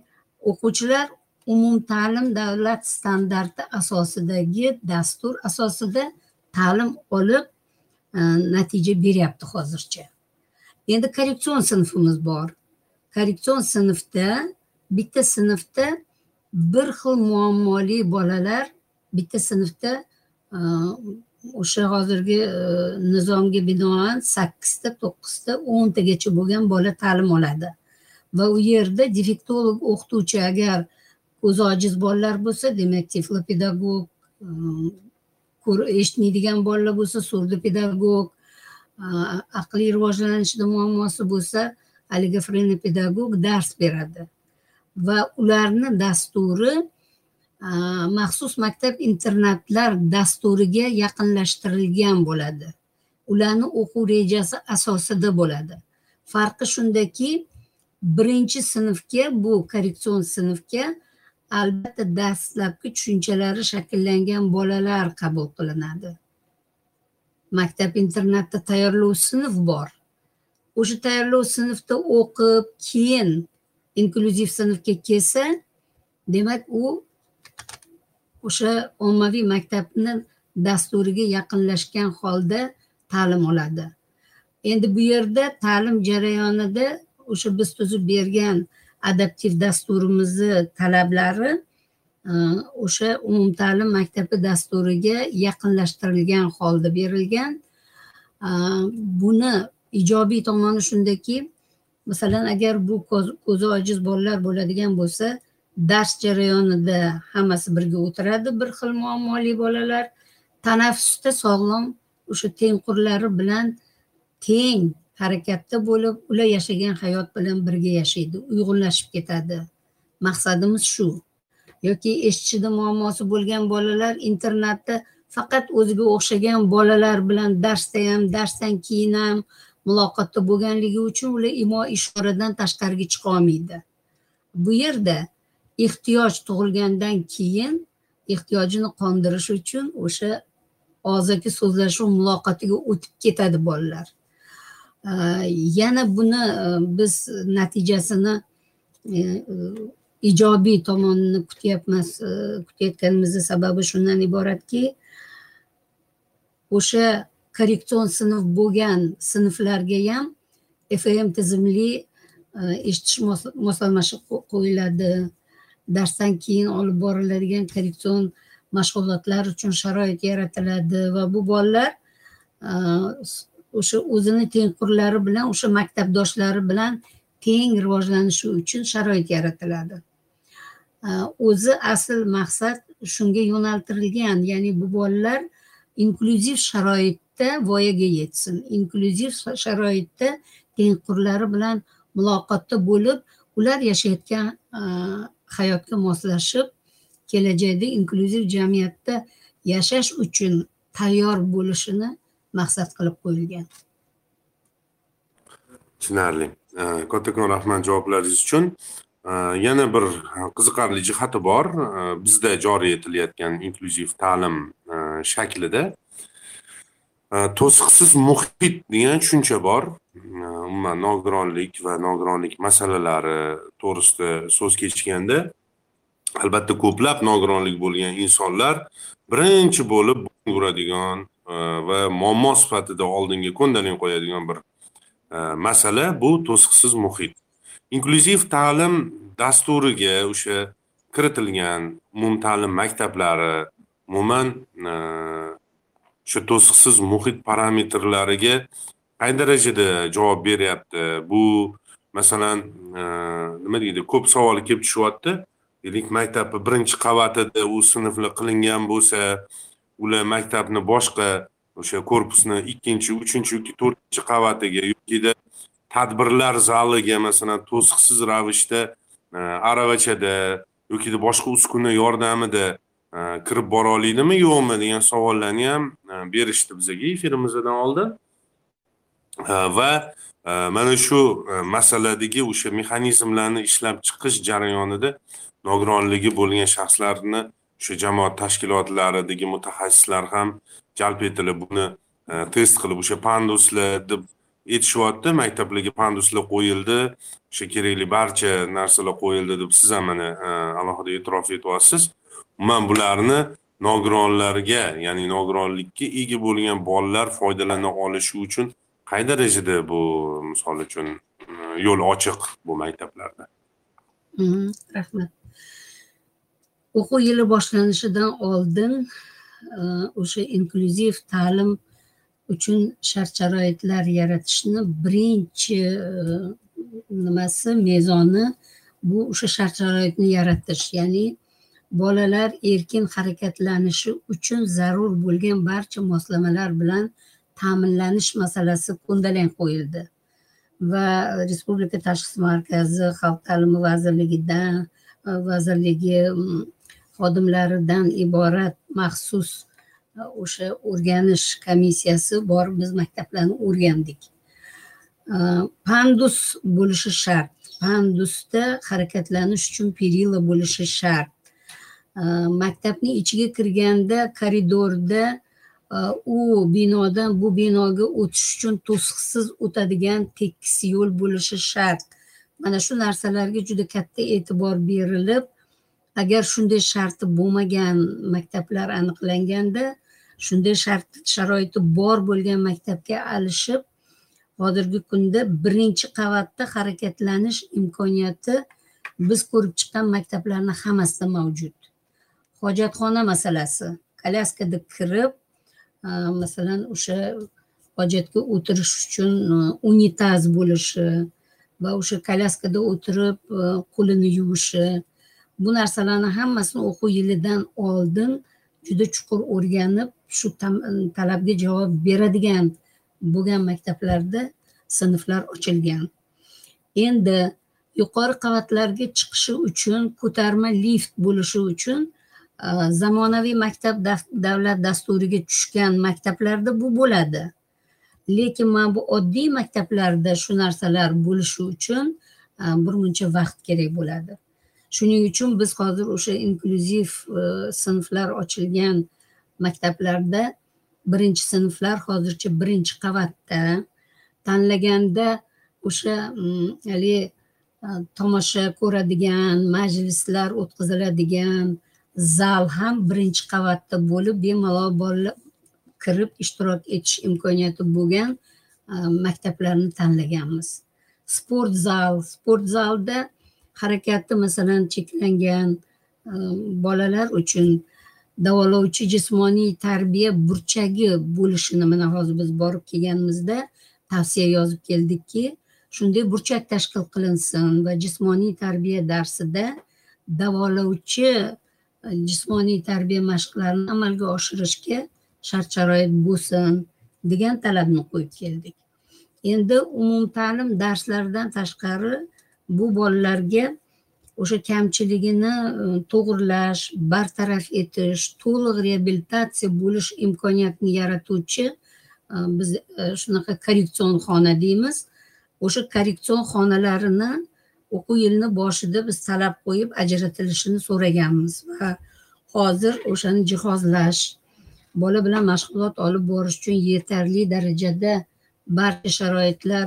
o'quvchilar umumta'lim davlat standarti asosidagi dastur asosida ta'lim olib natija beryapti hozircha endi korreksion sinfimiz bor korreksion sinfda bitta sinfda bir xil muammoli bolalar bitta sinfda o'sha hozirgi nizomga binoan sakkizta to'qqizta o'ntagacha bo'lgan bola ta'lim oladi va u yerda defektolog o'qituvchi agar ko'zi ojiz bolalar bo'lsa demak tiflopedagog eshitmaydigan bolalar bo'lsa surdopedagog aqliy rivojlanishida muammosi bo'lsa haligi frenopedagog dars beradi. Va ularni dasturi maxsus maktab internatlar dasturiga yaqinlashtirilgan bo'ladi. Ularni o'quv rejasi asosida bo'ladi. Farqi shundaki birinchi sinfga bu korreksion sinfga albatta dastlabki tushunchalari shakllangan bolalar qabul qilinadi. Maktab internatda tayyorlov sinf bor. O'sha tayyorlov sinfda o'qib keyin inklyuziv sinfga kelsa demak u o'sha ommaviy maktabni dasturiga yaqinlashgan holda ta'lim oladi. Endi bu yerda ta'lim jarayonida o'sha biz tuzib bergan adaptiv dasturimizni talablari e, o'sha umumta'lim maktabi dasturiga yaqinlashtirilgan holda berilgan. E, buni ijobiy tomoni shundaki masalan agar bu ko'zi ojiz bolalar bo'ladigan bo'lsa dars jarayonida hammasi birga o'tiradi bir xil muammoli bolalar. Tanaffusda sog'lom o'sha tengqurlari bilan teng harakatda bo'lib ular yashagan hayot bilan birga yashaydi uyg'unlashib ketadi. Maqsadimiz shu. Yoki eshitishida muammosi bo'lgan bolalar internatda faqat o'ziga o'xshagan bolalar bilan darsda ham darsdan keyin ham muloqotda bo'lganligi uchun ular imo ishoradan tashqariga chiqa olmaydi. Bu yerda ehtiyoj tug'ilgandan keyin ehtiyojini qondirish uchun o'sha og'zaki so'zlashuv muloqotiga o'tib ketadi bolalar. Yana buni e, biz natijasini e, e, ijobiy tomonini kutyapmiz kutayotganimizni sababi shundan iboratki o'sha korreksion sinf bo'lgan sinflarga ham fm tizimli eshitish moslamashi qo'yiladi. Darsdan keyin olib boriladigan korreksion mashg'ulotlar uchun sharoit yaratiladi va bu bolalar o'sha o'zini tengqurlari bilan o'sha maktabdoshlari bilan teng rivojlanishi uchun sharoit yaratiladi. O'zi asl maqsad shunga yo'naltirilgan ya'ni bu bolalar inklyuziv sharoitda voyaga yetsin inklyuziv sharoitda tengqurlari bilan muloqotda bo'lib ular yashayotgan hayotga moslashib kelajakda inklyuziv jamiyatda yashash uchun tayyor bo'lishini maqsad qilib qo'yilgan. Tushunarli. Kattakon rahmat javoblaringiz uchun yana bir qiziqarli jihati bor. Bizda joriy etilayotgan inklyuziv ta'lim shaklida to'siqsiz muhit degan tushuncha bor. Umuman nogironlik va nogironlik masalalari to'g'risida so'z kechganda albatta ko'plab nogironlik bo'lgan insonlar birinchi bo'lib uradigan Э, va muammo sifatida oldinga ko'ndalang qo'yadigan bir e, masala bu to'siqsiz muhit. Inklyuziv ta'lim dasturiga o'sha kiritilgan umumta'lim maktablari umuman e, o'sha to'siqsiz muhit parametrlariga qay darajada javob beryapti? Bu masalan e, nima deydi ko'p savol kelib tushyapti. Deylik maktabni birinchi qavatida u sinflar qilingan bo'lsa ular maktabni boshqa o'sha korpusni ikkinchi uchinchi yoki to'rtinchi qavatiga yokida tadbirlar zaliga masalan to'siqsiz ravishda e, aravachada yoki boshqa uskuna yordamida e, kirib bora oladimi yo'qmi? degan savollarni ham e, berishdi bizaga efirimizdan oldin. Va mana shu masaladagi o'sha mexanizmlarni ishlab chiqish jarayonida nogironligi bo'lgan shaxslarni shu jamoat tashkilotlaridagi mutaxassislar ham jalb etilib buni e, test qilib o'sha panduslar deb aytishyapti maktablarga panduslar qo'yildi o'sha kerakli barcha narsalar qo'yildi deb siz ham mana e, alohida e'tirof etyapsiz. Umuman bularni nogironlarga ya'ni nogironlikka ega bo'lgan bolalar foydalana olishi uchun qay darajada bu misol uchun e, yo'l ochiq bu maktablarda? Mm-hmm. Rahmat. O'quv yili boshlanishidan oldin e, o'sha inklyuziv ta'lim uchun shart sharoitlar yaratishni birinchi e, nimasi mezoni bu o'sha shart sharoitni yaratish. Ya'ni bolalar erkin harakatlanishi uchun zarur bo'lgan barcha moslamalar bilan ta'minlanish masalasi ko'ndalang qo'yildi. Va respublika tashxis markazi xalq ta'limi vazirligidan e, vazirligi xodimlaridan iborat maxsus e, o'sha o'rganish komissiyasi borib biz maktablarni o'rgandik. E, pandus bo'lishi shart. Pandusda harakatlanish uchun perila bo'lishi shart. E, maktabni ichiga kirganda koridorda u binodan bu binoga o'tish uchun to'siqsiz o'tadigan tekis yo'l bo'lishi shart. Mana shu narsalarga juda katta e'tibor berilib agar shunday sharti bo'lmagan maktablar aniqlanganda shunday shart sharoiti bor bo'lgan maktabga alishib hozirgi kunda birinchi qavatda harakatlanish imkoniyati biz ko'rib chiqqan maktablarni hammasida mavjud. Hojatxona masalasi. Kolyaskada kirib e, masalan o'sha hojatga o'tirish uchun e, unitaz bo'lishi va o'sha kolyaskada o'tirib e, qo'lini yuvishi bu narsalarni hammasini o'quv yilidan oldin juda chuqur o'rganib shu talabga javob beradigan bo'lgan maktablarda sinflar ochilgan. Endi yuqori qavatlarga chiqishi uchun ko'tarma lift bo'lishi uchun e, zamonaviy maktab davlat dasturiga tushgan maktablarda bu bo'ladi. Lekin mana bu oddiy maktablarda shu narsalar bo'lishi uchun e, birmuncha vaqt kerak bo'ladi. Shuning uchun biz hozir o'sha inklyuziv e, sinflar ochilgan maktablarda birinchi sinflar hozircha birinchi qavatda. Tanlaganda o'sha mm, haligi e, tomosha ko'radigan majlislar o'tkaziladigan zal ham birinchi qavatda bo'lib bemalol bolalar kirib ishtirok etish imkoniyati bo'lgan e, maktablarni tanlaganmiz. Sport zal sport zalda harakati masalan cheklangan e, bolalar uchun davolovchi jismoniy tarbiya burchagi bo'lishini mana hozir biz borib kelganimizda tavsiya yozib keldikki shunday burchak tashkil qilinsin va jismoniy tarbiya darsida davolovchi e, jismoniy tarbiya mashqlarini amalga oshirishga shart sharoit bo'lsin degan talabni qo'yib keldik. Endi umumta'lim darslaridan tashqari bu bolalarga o'sha kamchiligini e, to'g'irlash bartaraf etish to'liq reabilitatsiya bo'lish imkoniyatini yaratuvchi e, biz e, shunaqa korreksion xona deymiz. O'sha korreksion xonalarini o'quv yilini boshida biz talab qo'yib ajratilishini so'raganmiz va hozir o'shani jihozlash bola bilan mashg'ulot olib borish uchun yetarli darajada barcha sharoitlar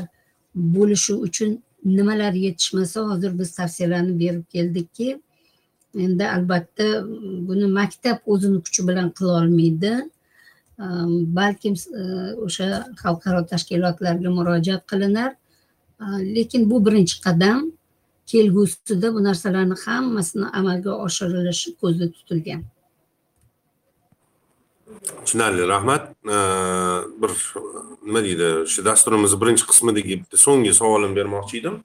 bo'lishi uchun nimalar yetishmasa hozir biz tavsiyalarni berib keldikki endi albatta buni maktab o'zini kuchi bilan qilolmaydi ehm, balkim ehm, o'sha xalqaro tashkilotlarga murojaat qilinar. Ehm, lekin bu birinchi qadam. Kelgusida bu narsalarni hammasini amalga oshirilishi ko'zda tutilgan. Tushunarli rahmat. Bir nima deydi? Shu dasturimizni birinchi qismidagi bitta so'nggi savolimni bermoqchi edim.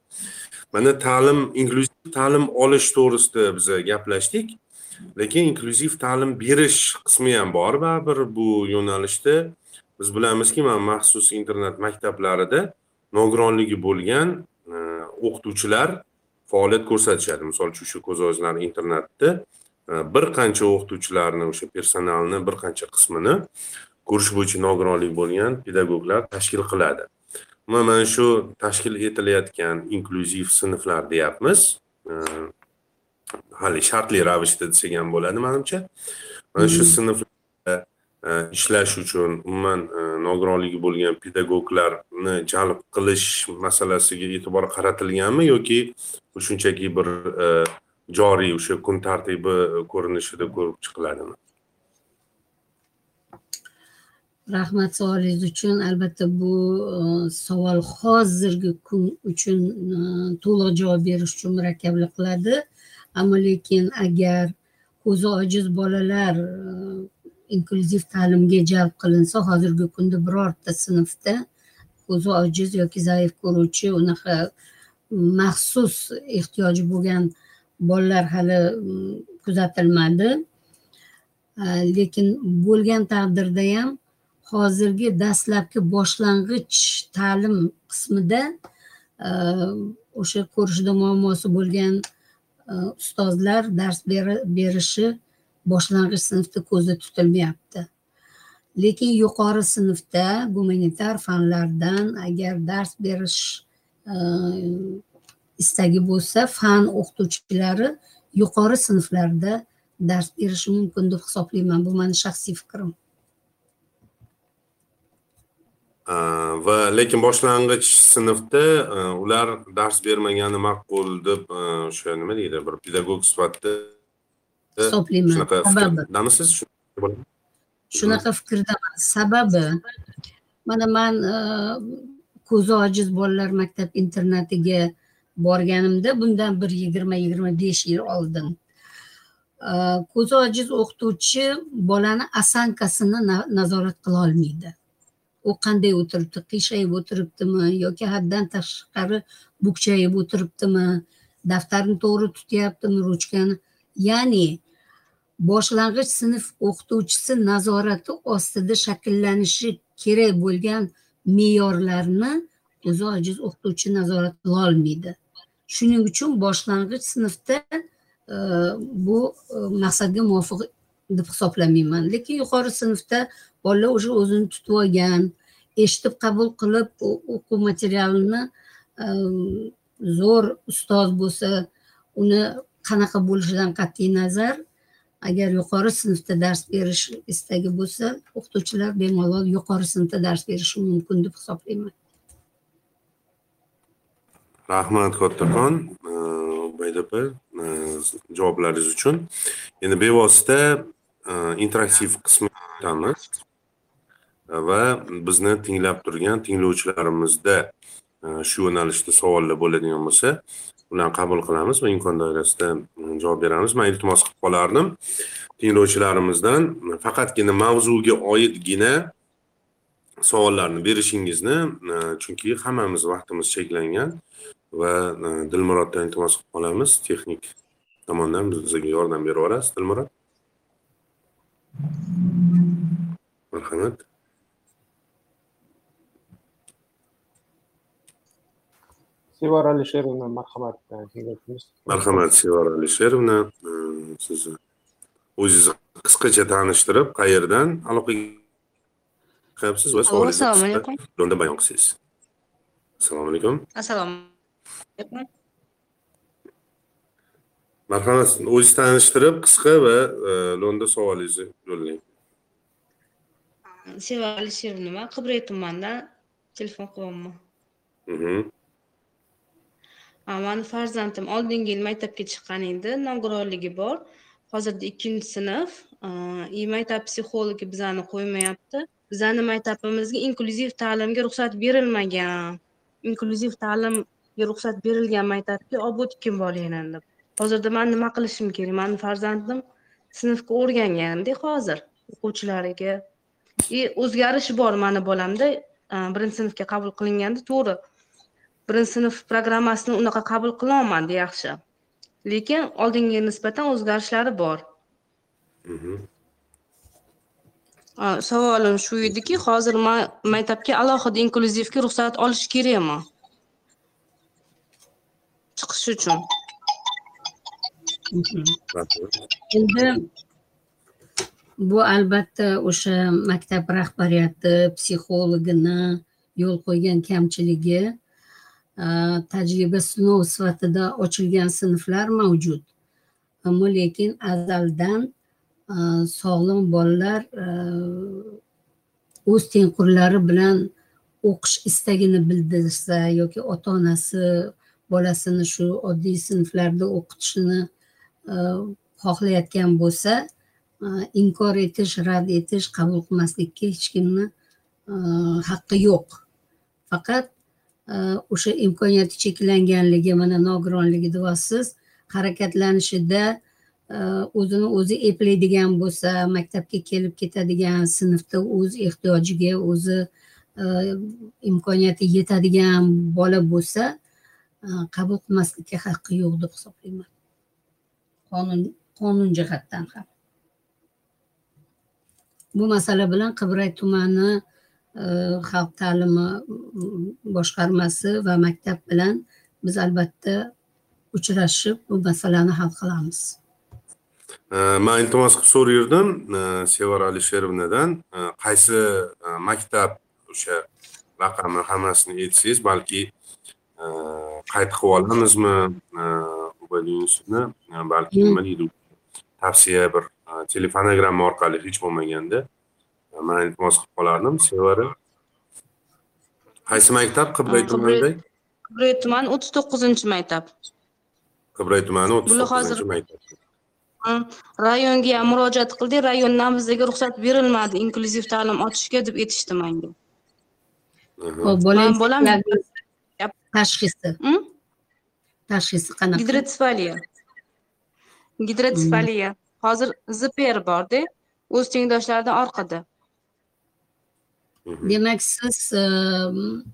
Mana ta'lim inklyuziv ta'lim olish to'g'risida biz gaplashdik. Lekin inklyuziv ta'lim berish qismi ham bor baribir bu yo'nalishda. Biz bilamizki mana maxsus internet maktablarida nogironligi bo'lgan e, o'qituvchilar faoliyat ko'rsatishadi. Misol uchun shu ko'z ojizlar internatida bir qancha o'qituvchilarni o'sha personalni bir qancha qismini ko'rish bo'yicha nogironlik bo'lgan pedagoglar tashkil qiladi. Mana shu tashkil etilayotgan inklyuziv sinflar deyapmiz. E, hali shartli ravishda desak ham bo'ladi manimcha. Mana shu sinflarda e, ishlash uchun umuman nogironligi bo'lgan pedagoglarni jalb qilish masalasiga e'tibor qaratilganmi yoki shunchaki bir joriy o'sha kun tartibi ko'rinishida ko'rib chiqiladimi? Rahmat savolingiz uchun. Albatta bu e, savol hozirgi kun uchun e, to'liq javob berish uchun murakkablik qiladi. Ammo lekin agar ko'zi ojiz bolalar e, inklyuziv ta'limga jalb qilinsa hozirgi kunda birorta sinfda ko'zi ojiz yoki zaif ko'ruvchi unaqa maxsus ehtiyoji bo'lgan bolalar hali mm, kuzatilmadi. Lekin bo'lgan taqdirda ham hozirgi dastlabki boshlang'ich ta'lim qismida o'sha ko'rishda muammosi bo'lgan ustozlar dars berishi boshlang'ich sinfda ko'zda tutilmayapti. Lekin yuqori sinfda gumanitar fanlardan agar dars berish istagi bo'lsa fan o'qituvchilari yuqori sinflarda dars berishi mumkin deb hisoblayman. Bu mani shaxsiy fikrim. Va lekin boshlang'ich sinfda ular dars bermagani ma'qul deb o'sha nima deydi bir pedagog sifatida hisoblayman. shunaqa fikrdamisiz shunaqa fikrdaman. Sababi mana man ko'zi ojiz bolalar maktab internatiga borganimda bundan bir yigirma yigirma besh yil oldin. Ko'zi ojiz o'qituvchi bolani osankasini nazorat qila olmaydi. U qanday o'tiribdi qiyshayib o'tiribdimi yoki haddan tashqari bukchayib o'tiribdimi daftarni to'g'ri tutyaptimi ruchkani? Ya'ni boshlang'ich sinf o'qituvchisi nazorati ostida shakllanishi kerak bo'lgan me'yorlarni o'zi ojiz o'qituvchi nazorat qilolmaydi shuning uchun boshlang'ich sinfda e, bu e, maqsadga muvofiq deb hisoblamayman. Lekin yuqori sinfda bolalar уже o'zini tutib olgan eshitib qabul qilib o'quv materialini e, zo'r ustoz bo'lsa uni qanaqa bo'lishidan qat'iy nazar agar yuqori sinfda dars berish istagi bo'lsa o'qituvchilar bemalol yuqori sinfda dars berishi mumkin deb hisoblayman. Rahmat kattakon ubayd e, opa e, javoblaringiz uchun. Endi bevosita e, interaktiv qismga o'tamiz va bizni tinglab turgan tinglovchilarimizda shu yo'nalishda savollar bo'ladigan bo'lsa ularni qabul qilamiz va imkon doirasida javob beramiz. Man iltimos qilib qolardim. Tinglovchilarimizdan faqatgina mavzuga oidgina savollarni berishingizni chunki hammamiz vaqtimiz cheklangan va e, dilmuroddan iltimos qilib qolamiz. Texnik tomondan bizga yordam berib yuborasiz dilmurod. Marhamat. Sevara alisherovna marhamat marhamat sevara alisherovna e, sizni o'zingizni qisqacha tanishtirib qayerdan aloqaga chiqyapsiz va savolingizni unda bayon qilsangiz assalomu alaykum. Assalomu marhamat o'zingizni tanishtirib qisqa va e, lo'nda savolingizni yo'llang. Seva alisher nima? Qibray tumanidan telefon qilyapman Mhm. Mani farzandim oldingi yil maktabga chiqqan edi. Nogironligi bor. Hozirda ikkinchi sinf. И maktab psixologi bizani qo'ymayapti bizani maktabimizga inklyuziv ta'limga ruxsat berilmagan. Inklyuziv ta'limga ruxsat berilgan maktabga olib o'tib boring deb. Hozirda man nima qilishim kerak? Mani farzandim sinfga o'rganganda hozir o'quvchilariga. И o'zgarish bor mani bolamda. E, birinchi sinfga qabul qilinganda to'g'ri. Birinchi sinf programmasini unaqa qabul qilolmadi yaxshi. Lekin oldingiga nisbatan o'zgarishlari bor. Mhm. Savolim shu ediki hozir man maktabga alohida inklyuzivga ruxsat olish kerakmi? Chiqish uchun. Endi bu albatta o'sha maktab rahbariyati psixologini yo'l qo'ygan kamchiligi tajriba sinov sifatida ochilgan sinflar mavjud. Ammo lekin azaldan Э, sog'lom bolalar э, o'z tengqurlari bilan o'qish istagini bildirsa yoki ota onasi bolasini shu oddiy sinflarda o'qitishini e, xohlayotgan bo'lsa e, inkor etish rad etish qabul qilmaslikka hech kimni e, haqqi yo'q. Faqat o'sha imkoniyati cheklanganligi mana nogironligi deyapsiz harakatlanishida a, Э, o'zini o'zi eplaydigan bo'lsa maktabga kelib ketadigan sinfda o'z ehtiyojiga o'zi e, imkoniyati yetadigan bola bo'lsa e, qabul qilmaslikka haqqi yo'q deb hisoblayman. Qonun qonun jihatdan ham. Bu masala bilan qibray tumani e, xalq ta'limi boshqarmasi va maktab bilan biz albatta uchrashib bu masalani hal qilamiz. Man iltimos qilib so'rayverdim e, sevara alisherovnadan e, qaysi e, maktab o'sha raqamni hammasini aytsangiz balki qayd qilib olamizmi balki Mm. nima deydi tavsiya bir telefonogramma orqali hech bo'lmaganda man iltimos qilib qolardim. Sevara qaysi maktab? Qibray tumanida qibray tumani o'ttiz to'qqizinchi maktab. Qibray tumani o'ttiz to'qqizinchi maktab. Hmm, rayonga ham murojaat qildik rayondan bizga ruxsat berilmadi. Inklyuziv ta'lim ochishga deb aytishdi manga. Hop, Man bolam- tashxisi. Tashxisi qanaqa? Gidrotsefaliya gidrotsefaliya hozir zpr borda o'z tengdoshlaridan orqada. Mhm. demak siz em,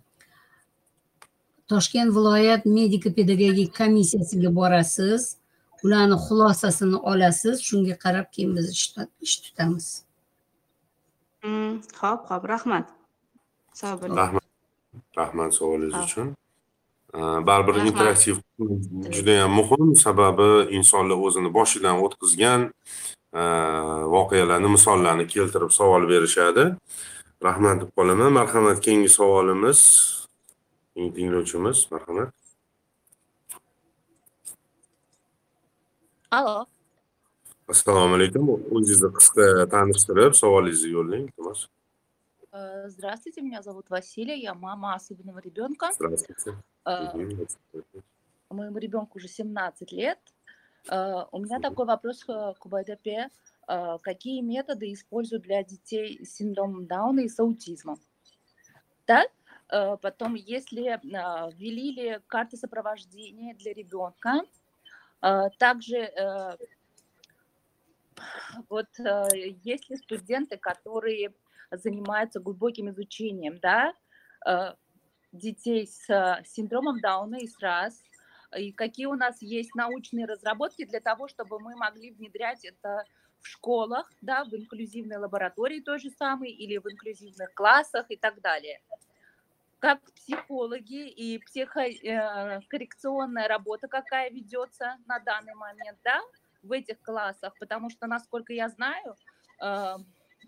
toshkent viloyat mediko pedagogik komissiyasiga borasiz ularni xulosasini olasiz shunga qarab keyin biz ish tut- ish tutamiz. Hmm, ho'p ho'p rahmat. Sog' bo'ling. Rahmat. Rahmat savolingiz uchun. Baribir interaktiv juda yam muhim sababi insonlar o'zini boshidan o'tkazgan voqealarni misollarni keltirib savol berishadi. Rahmat deb qolaman. Marhamat keyingi savolimiz keyingi tinglovchimiz marhamat Алло, assalomu alaykum o'zingizni qisqa tanishtirib savolingizni yo'llang iltimos здравствуйте, меня зовут Василия, я мама особенного ребенка. здравствуйте Э. Моему ребенку уже 17 лет. Э, У меня такой вопрос к УБДП. Э, Какие методы используют для детей с синдромом Дауна и с аутизмом? Да? Потом, если ввели ли карты сопровождения для ребенка, также э, вот э, есть ли студенты, которые занимаются глубоким изучением, да, э, детей с синдромом Дауна и с и какие у нас есть научные разработки для того, чтобы мы могли внедрять это в школах, да, в инклюзивной лаборатории той же самой или в инклюзивных классах и так далее. Как психологи и психокоррекционная работа какая ведется на данный момент, да, в этих классах, потому что, насколько я знаю, э,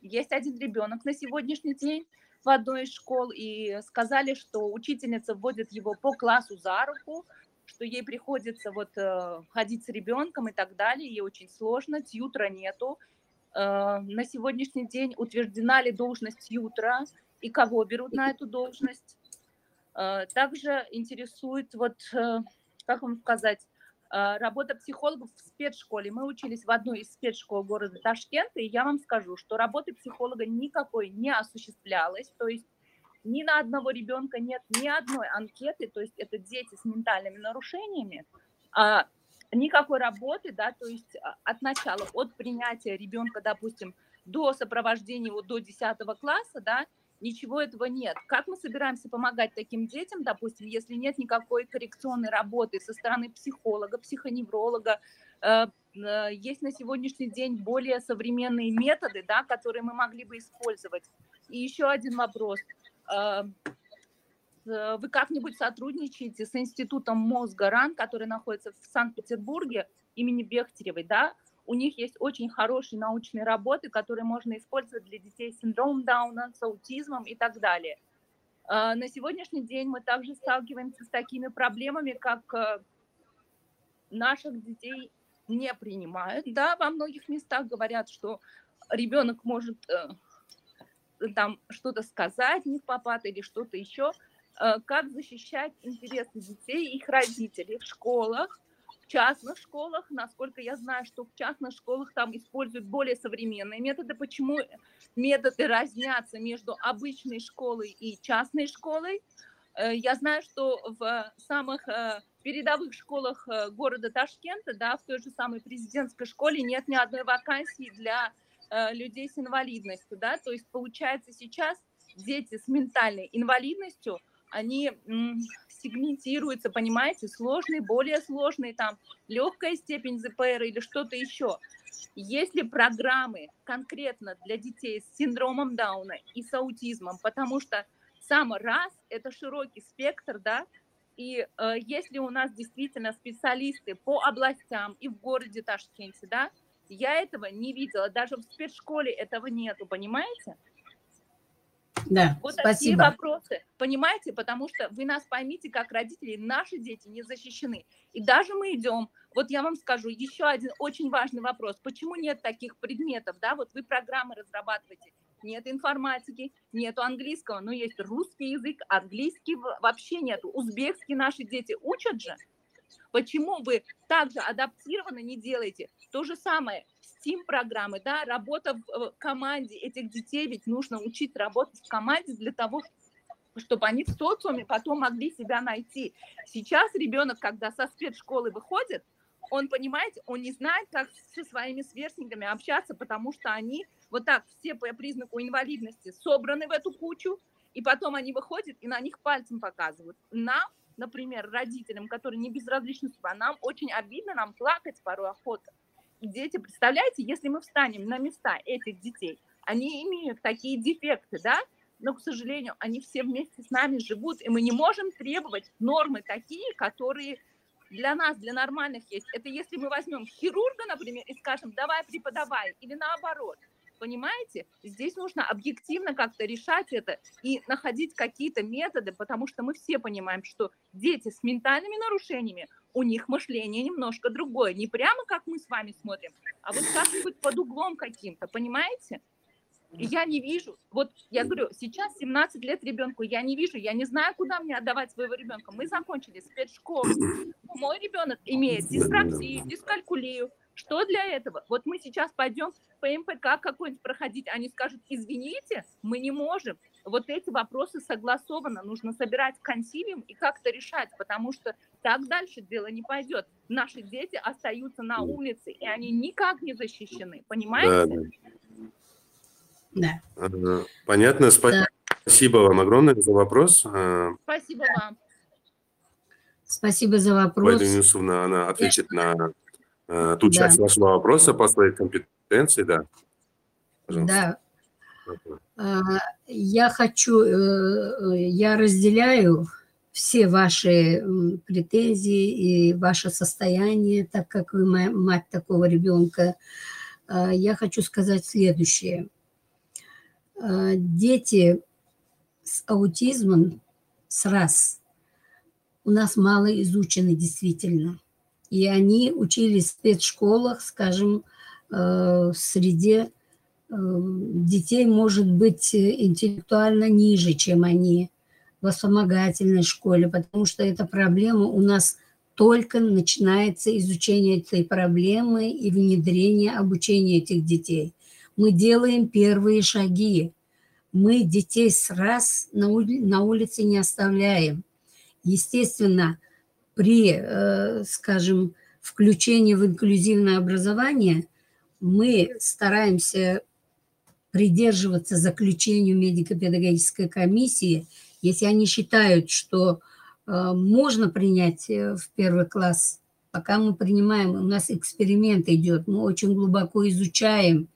есть один ребенок на сегодняшний день в одной из школ, и сказали, что учительница вводит его по классу за руку, что ей приходится вот э, ходить с ребенком и так далее, ей очень сложно, тьютра нету. Э, на сегодняшний день утверждена ли должность ютра и кого берут на эту должность. Также интересует, вот, как вам сказать, работа психологов в спецшколе. Мы учились в одной из спецшкол города Ташкента, и я вам скажу, что работы психолога никакой не осуществлялось, то есть ни на одного ребенка нет ни одной анкеты, то есть это дети с ментальными нарушениями, а, никакой работы, да, то есть а, от начала, от принятия ребенка, допустим, до сопровождения его до 10 класса, да, ничего этого нет. Как мы собираемся помогать таким детям, допустим, если нет никакой коррекционной работы со стороны психолога, психоневролога, э, э, есть на сегодняшний день более современные методы, да, которые мы могли бы использовать. И еще один вопрос. Э, вы как-нибудь сотрудничаете с институтом мозга РАН, который находится в Санкт-Петербурге имени Бехтеревой, да? У них есть очень хорошие научные работы, которые можно использовать для детей с синдромом Дауна, с аутизмом и так далее. Э, на сегодняшний день мы также сталкиваемся с такими проблемами, как э, наших детей не принимают. Да, во многих местах говорят, что ребенок может там что-то сказать не в попад или что-то еще, э, как защищать интересы детей и их родителей в школах, частных школах, насколько я знаю, что в частных школах там используют более современные методы. Почему методы разнятся между обычной школой и частной школой? Э, я знаю, что в самых э, передовых школах города Ташкента, да, в той же самой президентской школе нет ни одной вакансии для Э, людей с инвалидностью, да, то есть получается сейчас дети с ментальной инвалидностью, они сегментируются, понимаете, сложные, более сложные, там, легкая степень ЗПР или что-то еще. Есть ли программы конкретно для детей с синдромом Дауна и с аутизмом, потому что сам раз – это широкий спектр, да, и э, если у нас действительно специалисты по областям и в городе Ташкенте, да, я этого не видела. Даже в спецшколе этого нету, понимаете? Да, вот спасибо. такие вопросы, понимаете, потому что вы нас поймите, как родители, наши дети не защищены. И даже мы идем, вот я вам скажу, еще один очень важный вопрос, почему нет таких предметов, да, вот вы программы разрабатываете, нет информатики, нету английского, но есть русский язык, английский вообще нету, узбекский наши дети учат же, Почему вы также адаптированно не делаете? То же самое, STEAM-программы, да, работа в команде этих детей, ведь нужно учить работать в команде для того, чтобы они в социуме потом могли себя найти. Сейчас ребенок, когда со спецшколы выходит, он, понимаете, он не знает, как со своими сверстниками общаться, потому что они вот так все по признаку инвалидности собраны в эту кучу, и потом они выходят и на них пальцем показывают. Нам например, родителям, которые не безразличны судьба, нам очень обидно, нам плакать порой охота. Дети, представляете, если мы встанем на места этих детей, они имеют такие дефекты, да, но, к сожалению, они все вместе с нами живут, и мы не можем требовать нормы такие, которые для нас, для нормальных есть. Это если мы возьмем хирурга, например, и скажем, давай преподавай, или наоборот – Понимаете? Здесь нужно объективно как-то решать это и находить какие-то методы, потому что мы все понимаем, что дети с ментальными нарушениями, у них мышление немножко другое. Не прямо как мы с вами смотрим, а вот как-нибудь под углом каким-то, понимаете? И я не вижу, вот я говорю, сейчас 17 лет ребенку, я не вижу, я не знаю, куда мне отдавать своего ребенка. Мы закончили спецшколу. Мой ребенок имеет дисграфию, дискалькулию, что для этого? Вот мы сейчас пойдем по МПК какой-нибудь проходить, они скажут, извините, мы не можем. Вот эти вопросы согласованно, нужно собирать консилиум и как-то решать, потому что так дальше дело не пойдет. Наши дети остаются на улице, и они никак не защищены, понимаете? Да. да. Понятно, спасибо. Да. Спасибо вам огромное за вопрос. А, спасибо вам. Спасибо за вопрос. Пойду Юсуфовна, она ответит на Э, ту да. часть вашего вопроса по своей компетенции, да. Пожалуйста. Да. Я хочу, э, я разделяю все ваши претензии и ваше состояние, так как вы мать такого ребенка. А, я хочу сказать следующее. А, дети с аутизмом с раз у нас мало изучены действительно и они учились в спецшколах, скажем, э, в среде детей может быть интеллектуально ниже, чем они в вспомогательной школе, потому что эта проблема у нас только начинается изучение этой проблемы и внедрение обучения этих детей. Мы делаем первые шаги. Мы детей с раз на, на улице не оставляем. Естественно, при, э, скажем, включении в инклюзивное образование мы стараемся придерживаться заключению медико-педагогической комиссии, если они считают, что э, можно принять э, в первый класс, пока мы принимаем, у нас эксперимент идет, мы очень глубоко изучаем.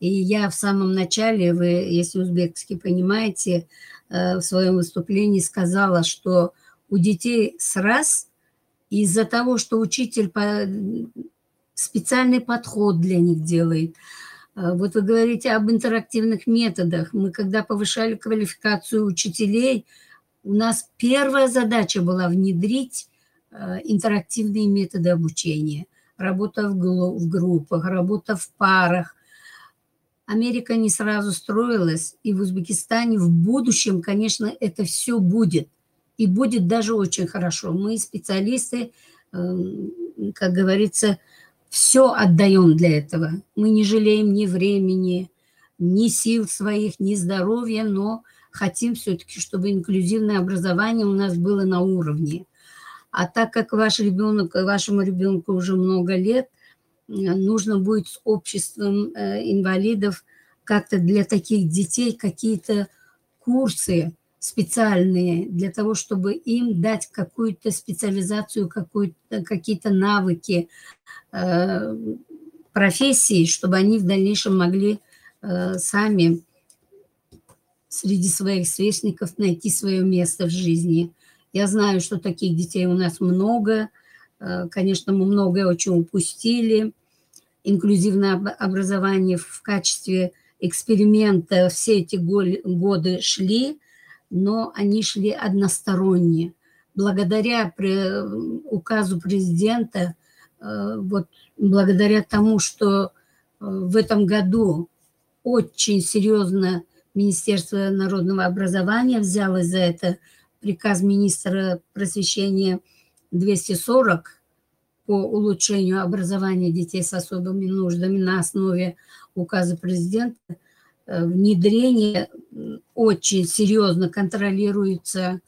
И я в самом начале, вы, если узбекский понимаете, в своем выступлении сказала, что у детей с раз из-за того, что учитель по, специальный подход для них делает. А, вот вы говорите об интерактивных методах. Мы когда повышали квалификацию учителей, у нас первая задача была внедрить а, интерактивные методы обучения. Работа в, в группах, работа в парах. Америка не сразу строилась, и в Узбекистане в будущем, конечно, это все будет. И будет даже очень хорошо. Мы специалисты, эм, как говорится, все отдаем для этого. Мы не жалеем ни времени, ни сил своих, ни здоровья, но хотим все-таки, чтобы инклюзивное образование у нас было на уровне. А так как ваш ребенок, вашему ребенку уже много лет, нужно будет с обществом э, инвалидов как-то для таких детей какие-то курсы специальные для того, чтобы им дать какую-то специализацию, какие-то навыки, э, профессии, чтобы они в дальнейшем могли э, сами среди своих сверстников найти свое место в жизни. Я знаю, что таких детей у нас много. Э, конечно, мы многое очень упустили. Инклюзивное образование в качестве эксперимента все эти годы шли – но они шли односторонне. Благодаря указу президента, э, вот благодаря тому, что э, в этом году очень серьезно Министерство народного образования взялось за это, приказ министра просвещения 240 по улучшению образования детей с особыми нуждами на основе указа президента – внедрение очень серьезно контролируется,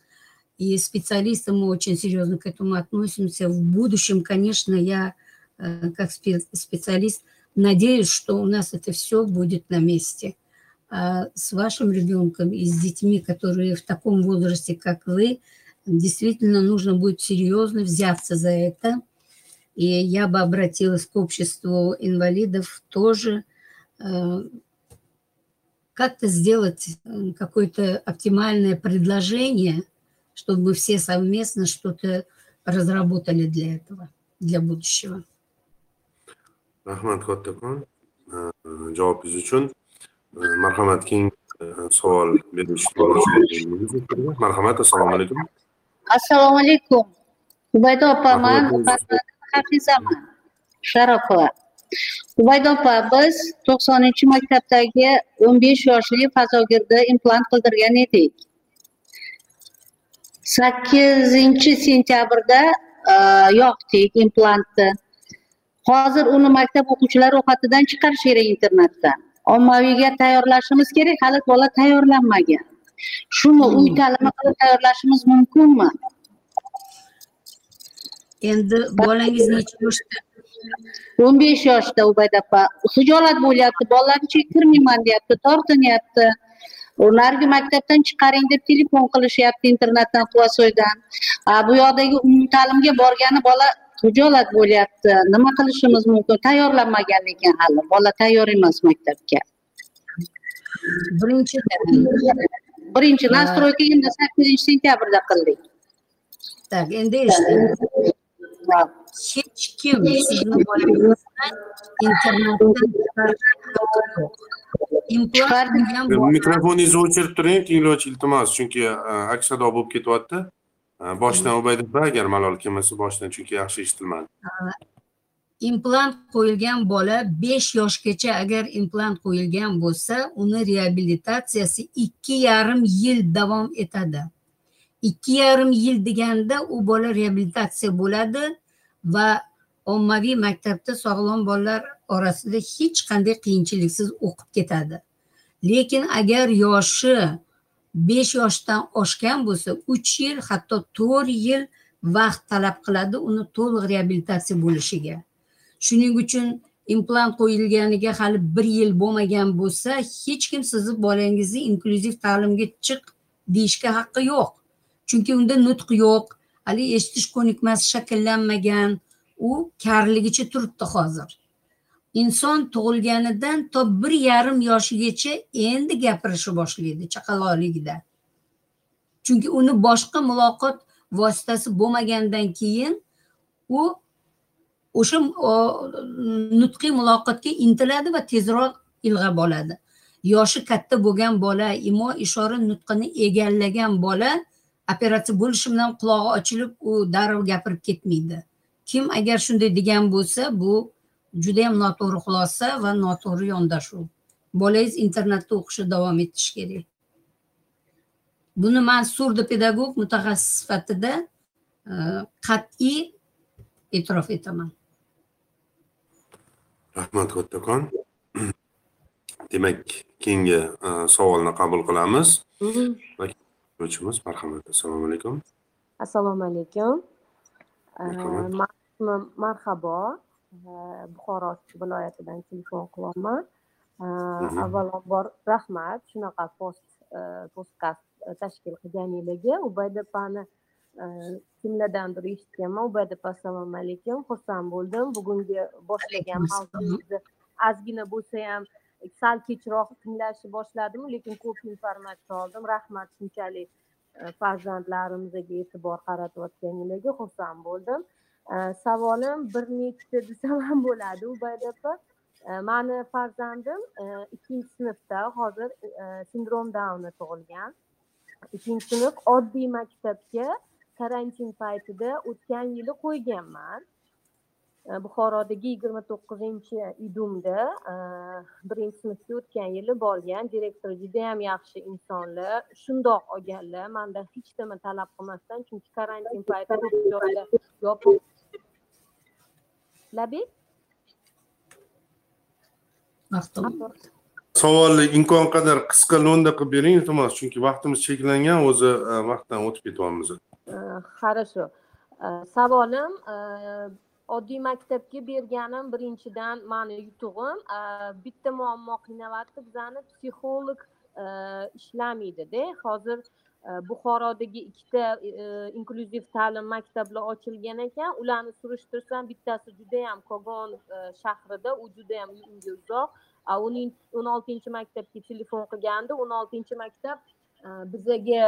и специалисты мы очень серьезно к этому относимся. В будущем, конечно, я э, как специалист надеюсь, что у нас это все будет на месте. А с вашим ребенком и с детьми, которые в таком возрасте, как вы, действительно нужно будет серьезно взяться за это. И я бы обратилась к обществу инвалидов тоже, э, как-то сделать э, какое-то оптимальное предложение, чтобы мы все совместно что-то разработали для этого, для будущего. kattakon javobingiz uchun marhamat keyingi savol berish marhamat assalomu alaykum assalomu alaykum ubayda opaman hafizaman sharafova ubayda opa biz to'qsoninchi maktabdagi o'n besh yoshli fazogirni implant qildirgan edik. Sakkizinchi sentyabrda e, yoqdik implantni. Hozir uni maktab o'quvchilari ro'yxatidan chiqarish kerak internatdan ommaviyga tayyorlashimiz kerak hali bola tayyorlanmagan. Shuni uy hmm. ta'limi qilib tayyorlashimiz mumkinmi? Endi bolangiz necha yoshda o'n besh yoshda ubayda opa hijolat bo'lyapti bolalarni chektirmayman deyapti tortinyapti. Narigi maktabdan chiqaring deb telefon qilishyapti internatdan quvasoydan bu yoqdagi umumta'limga borgani bola hijolat bo'lyapti. Nima qilishimiz mumkin? Tayyorlanmagan lekin hali. Bola tayyor emas maktabga. Birinchidan birinchi [LAUGHS] настройка endi sakkizinchi sentyabrda qildik. Так endi eshiting hech kim sizni bolangizni internatdan mikrofoningizni o'chirib turing tinglovchi iltimos chunki e, aks sado bo'lib ketyapti boshdan ubayda opa agar malol kelmasa boshdan chunki yaxshi eshitilmadi implant qo'yilgan bola besh yoshgacha agar implant qo'yilgan bo'lsa uni reabilitatsiyasi ikki yarim yil davom etadi ikki yarim yil deganda u bola reabilitatsiya bo'ladi va ommaviy maktabda sog'lom bolalar orasida hech qanday qiyinchiliksiz o'qib ketadi. Lekin agar yoshi besh yoshdan oshgan bo'lsa uch yil hatto to'rt yil vaqt talab qiladi uni to'liq reabilitatsiya bo'lishiga. Shuning uchun implant qo'yilganiga hali bir yil bo'lmagan bo'lsa hech kim sizni bolangizni inklyuziv ta'limga chiq deyishga haqqi yo'q. Chunki unda nutq yo'q. Hali eshitish ko'nikmasi shakllanmagan. U karligicha turibdi hozir. Inson tug'ilganidan to bir yarim yoshigacha endi gapirishni boshlaydi chaqaloqligida. Chunki uni boshqa muloqot vositasi bo'lmagandan keyin u o'sha nutqiy muloqotga intiladi va tezroq ilg'ab oladi yoshi katta bo'lgan bola imo ishora nutqini egallagan bola operatsiya bo'lishi bilan qulog'i ochilib u darrov gapirib ketmaydi. Kim agar shunday degan bo'lsa bu judayam noto'g'ri xulosa va noto'g'ri yondashuv. Bolangiz internatda o'qishni davom etishi kerak. Buni man pedagog mutaxassis sifatida e, qat'iy e'tirof etaman. Rahmat kattakon demak keyingi e, savolni qabul qilamiz o'chimiz marhamat. Assalomu alaykum. Assalomu alaykum. Marhabo buxoro viloyatidan telefon qilyapman avvalambor rahmat. Shunaqa post postkast tashkil qilganinglarga ubayda opani kimlardandir eshitganman. Ubayda opa assalomu alaykum. Xursand bo'ldim. Bugungi boshlagan mavzungizni ozgina bo'lsa ham sal kechroq tinglashni boshladim lekin ko'p informatsiya oldim. Rahmat shunchalik e, farzandlarimizga e'tibor qaratayotganinglarga xursand bo'ldim. E, savolim bir nechta desam ham bo'ladi ubayda opa e, mani farzandim ikkinchi sinfda hozir sindrom dauni tug'ilgan. Ikkinchi sinf oddiy maktabga karantin paytida o'tgan yili qo'yganman. Buxorodagi yigirma to'qqizinchi idumda birinchi sinfga o'tgan yili borgan direktor judayam yaxshi insonlar shundoq olganlar. Mandan hech nima talab qilmasdan chunki karantin payti ko'p joylar yopiq labek savolni imkon qadar qisqa lo'nda qilib bering iltimos chunki vaqtimiz cheklangan o'zi e, vaqtdan o'tib ketyapmiz. Хорошо. Savolim oddiy maktabga berganim birinchidan mani yutug'im. Bitta muammo qiynalyapti bizani psixolog ishlamaydida. Hozir buxorodagi ikkita inklyuziv ta'lim maktablar ochilgan ekan. Ularni surishtirsam bittasi judayam kogon shahrida u judayam uyimga uzoq. Uning o'n oltinchi maktabga telefon qilganda o'n oltinchi maktab bizaga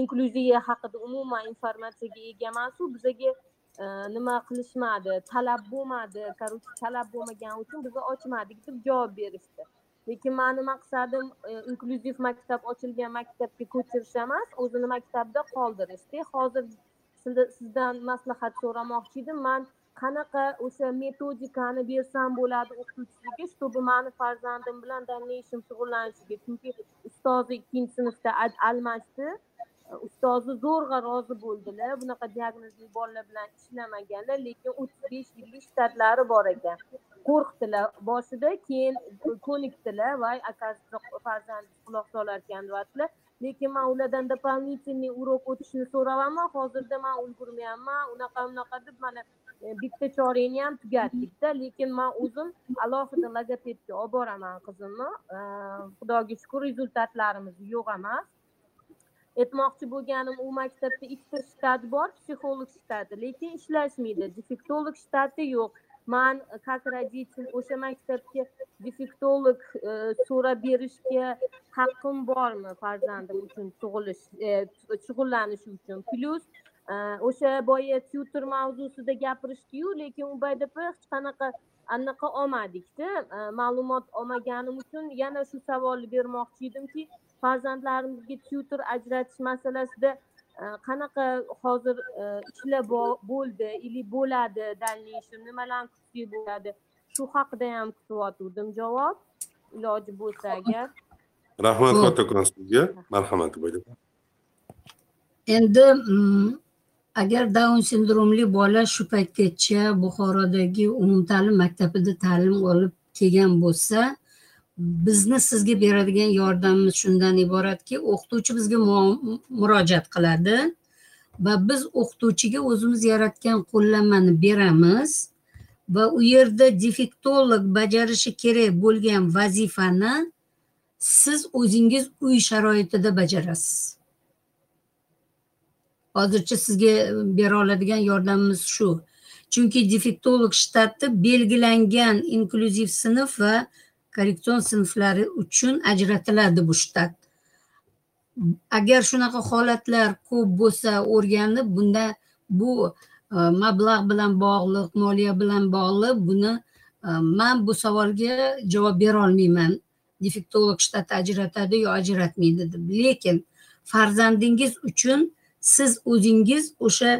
inklyuziya haqida umuman informatsiyaga ega emasu bizaga Э, nima qilishmadi? Talab bo'lmadi короче talab bo'lmagani uchun biza ochmadik deb javob berishdi. Lekin mani maqsadim э, inklyuziv maktab ochilgan maktabga ko'chirish emas o'zini maktabda qoldirishda hozir sizdan maslahat so'ramoqchi edim. Man qanaqa o'sha metodikani bersam bo'ladi o'qituvchisiga чтобы mani farzandim bilan дальнейшем shug'ullanishiga. Chunki ustozi ikkinchi sinfda almashdi. Ustozi zo'rg'a rozi bo'ldilar. Bunaqa diagnozli bolalar bilan ishlamaganlar lekin o'ttiz besh yillik shtatlari bor ekan. Qo'rqdilar. Boshida keyin ko'nikdilar. Voy akasi farzand quloq solarkan deyaptilar lekin man ulardan дополнительный урок o'tishni so'rayapman. Hozirda man ulgurmayapman. Unaqa unaqa deb mana e, bitta chorakni ham tugatdikda. Lekin man o'zim alohida logopedga olib boraman qizimni. E, Xudoga shukur rezultatlarimiz yo'q emas. Aytmoqchi bo'lganim u maktabda ikkita shtat bor psixolog shtati. Lekin ishlashmaydi defektolog shtati yo'q. Man как родитель o'sha maktabga defektolog e, so'rab berishga haqqim bormi farzandim uchun tug'ilish e, shug'ullanish uchun. Plyus e, o'sha boya tyutor mavzusida gapirishdiyu lekin u bdp hech qanaqa anaqa olmadikda. Ma'lumot olmaganim uchun yana shu savolni bermoqchi edimki farzandlarimizga tyutor ajratish masalasida qanaqa hozir ishlar bo'ldi или bo'ladi дальнейшем nimalarni kutsak bo'ladi? Shu haqida ham kutyotgandim javob iloji bo'lsa agar. Rahmat kattakon sizga. Marhamat endi mm, agar daun sindromli bola shu paytgacha buxorodagi umumta'lim maktabida ta'lim olib kelgan bo'lsa bizni sizga beradigan yordamimiz shundan iboratki o'qituvchi bizga murojaat qiladi va biz o'qituvchiga o'zimiz yaratgan qo'llanmani beramiz va u yerda defektolog bajarishi kerak bo'lgan vazifani siz o'zingiz uy sharoitida bajarasiz. Hozircha sizga bera oladigan yordamimiz shu. Chunki defektolog shtati belgilangan inklyuziv sinf va korreksion sinflari uchun ajratiladi bu shtat. Agar shunaqa holatlar ko'p bo'lsa o'rganib bunda bu e, mablag' bilan bog'liq moliya bilan bog'liq buni e, man bu savolga javob berolmayman defektolog shtati ajratadi yo ajratmaydi deb. Lekin farzandingiz uchun siz o'zingiz o'sha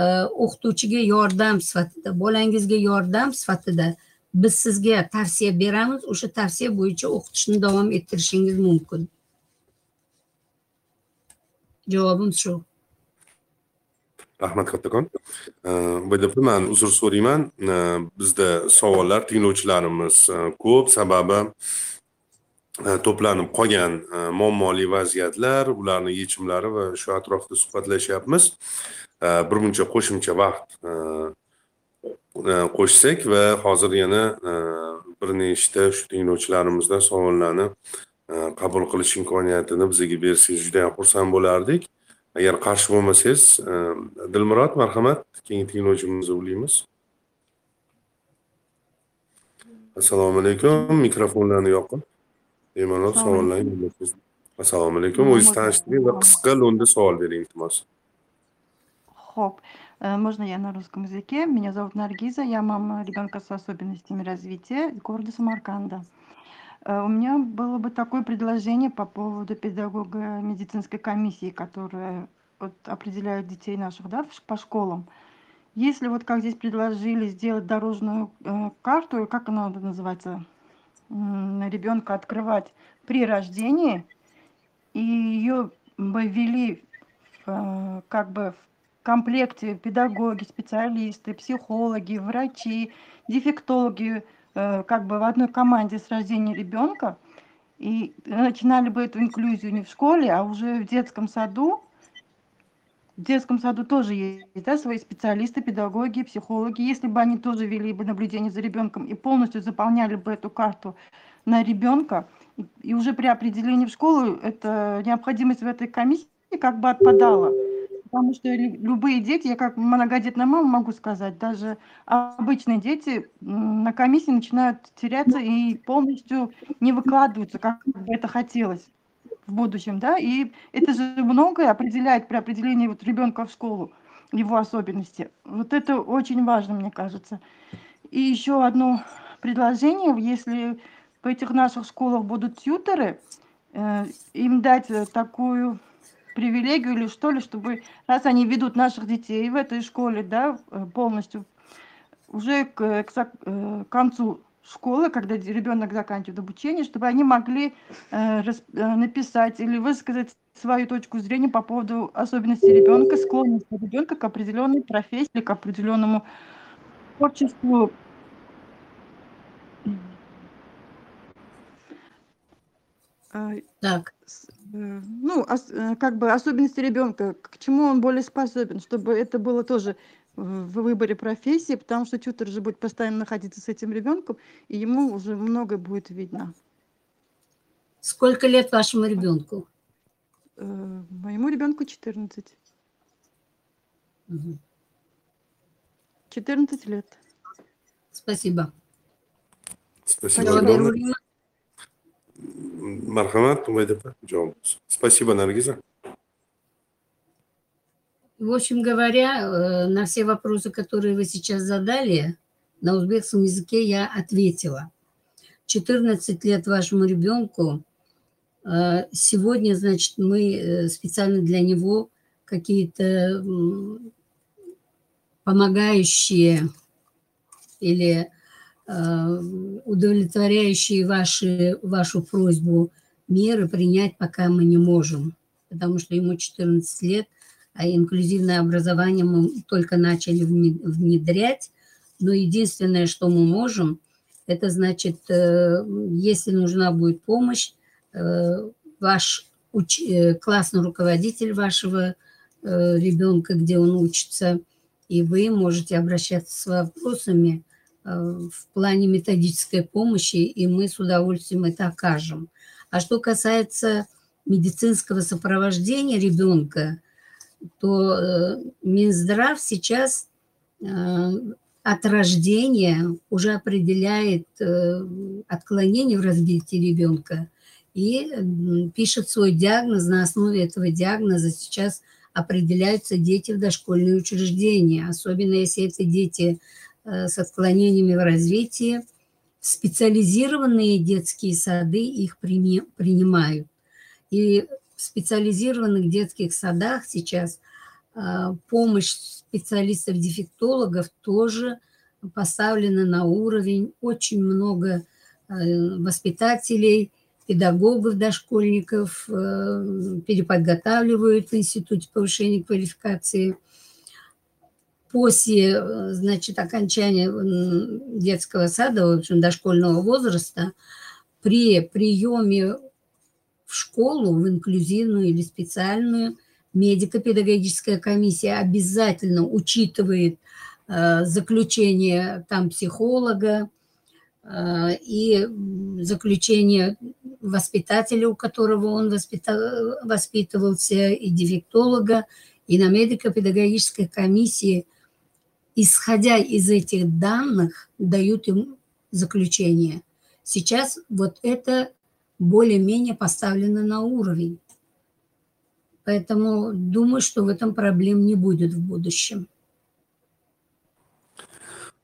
e, o'qituvchiga yordam sifatida bolangizga yordam sifatida biz sizga tavsiya beramiz o'sha tavsiya bo'yicha o'qitishni davom ettirishingiz mumkin. Javobim shu. Rahmat kattakon. Bdp man uzr so'rayman. Bizda savollar tinglovchilarimiz e, ko'p. Sababi e, to'planib qolgan e, muammoli vaziyatlar ularni yechimlari va shu atrofda suhbatlashyapmiz. Bir muncha qo'shimcha vaqt qo'shsak va hozir yana e, bir nechta shu tinglovchilarimizdan savollarni e, qabul qilish imkoniyatini bizga bersangiz juda yam xursand bo'lardik. Agar qarshi bo'lmasangiz e, dilmurod marhamat. Keyingi tinglovchimizni ulaymiz assalomu alaykum. Mikrofonlarni yoqing bemalol savollarni assalomu alaykum. O'zingizni tanishtiring va qisqa lo'nda savol bering iltimos. Ho'p можно я на русском языке? Меня зовут Наргиза, я мама ребенка с особенностями развития города Самарканда. Э, у меня было бы такое предложение по поводу педагога медицинской комиссии, которая вот определяет детей наших да, по школам. Если вот как здесь предложили сделать дорожную э, карту, как она называется, на ребенка открывать при рождении, и ее бы ввели э, как бы в комплекте педагоги, специалисты, психологи, врачи, дефектологи, э, как бы в одной команде с рождения ребенка. И начинали бы эту инклюзию не в школе, а уже в детском саду. В детском саду тоже есть да, свои специалисты, педагоги, психологи. Если бы они тоже вели бы наблюдение за ребенком и полностью заполняли бы эту карту на ребенка, и уже при определении в школу эта необходимость в этой комиссии как бы отпадала. Потому что любые дети, я как многодетная мама могу сказать, даже обычные дети на комиссии начинают теряться и полностью не выкладываются, как бы это хотелось в будущем, да, и это же многое определяет при определении вот ребенка в школу, его особенности. Вот это очень важно, мне кажется. И еще одно предложение, если в этих наших школах будут тьютеры, э, им дать такую привилегию или что ли, чтобы раз они ведут наших детей в этой школе, да, э, полностью уже к, к, э, к концу школы, когда ребенок заканчивает обучение, чтобы они могли э, рас, э, написать или высказать свою точку зрения по поводу особенностей ребенка, склонности ребенка к определенной профессии, к определенному творчеству. Так. Э, ну, э, как бы особенности ребенка, к чему он более способен, чтобы это было тоже в выборе профессии, потому что тютер же будет постоянно находиться с этим ребенком, и ему уже многое будет видно. Сколько лет вашему ребенку? Э, моему ребенку 14. 14 лет. Спасибо. Спасибо. Мархамат Умайдапа, Спасибо, Наргиза. В общем говоря, э, на все вопросы, которые вы сейчас задали, на узбекском языке я ответила. 14 лет вашему ребенку. Э, сегодня, значит, мы э, специально для него какие-то помогающие или удовлетворяющие ваши, вашу просьбу меры принять пока мы не можем, потому что ему 14 лет, а инклюзивное образование мы только начали внедрять, но единственное, что мы можем, это значит, э, если нужна будет помощь, э, ваш уч... классный руководитель вашего ребенка, где он учится – и вы можете обращаться с вопросами э, в плане методической помощи, и мы с удовольствием это окажем. А что касается медицинского сопровождения ребенка, то э, Минздрав сейчас э, от рождения уже определяет отклонение в развитии ребенка и пишет свой диагноз. На основе этого диагноза сейчас определяются дети в дошкольные учреждения, особенно если это дети э, с отклонениями в развитии. Специализированные детские сады их принимают. И в специализированных детских садах сейчас э, помощь специалистов-дефектологов тоже поставлена на уровень. Очень много э, воспитателей – педагогов, дошкольников э, переподготавливают в Институте повышения квалификации. После, э, значит, окончания детского сада, в общем, дошкольного возраста, при приеме в школу, в инклюзивную или специальную, медико-педагогическая комиссия обязательно учитывает э, заключение там психолога, и заключение воспитателя, у которого он воспитывался, и дефектолога, и на медико-педагогической комиссии, исходя из этих данных, дают им заключение. Сейчас вот это более-менее поставлено на уровень. Поэтому думаю, что в этом проблем не будет в будущем.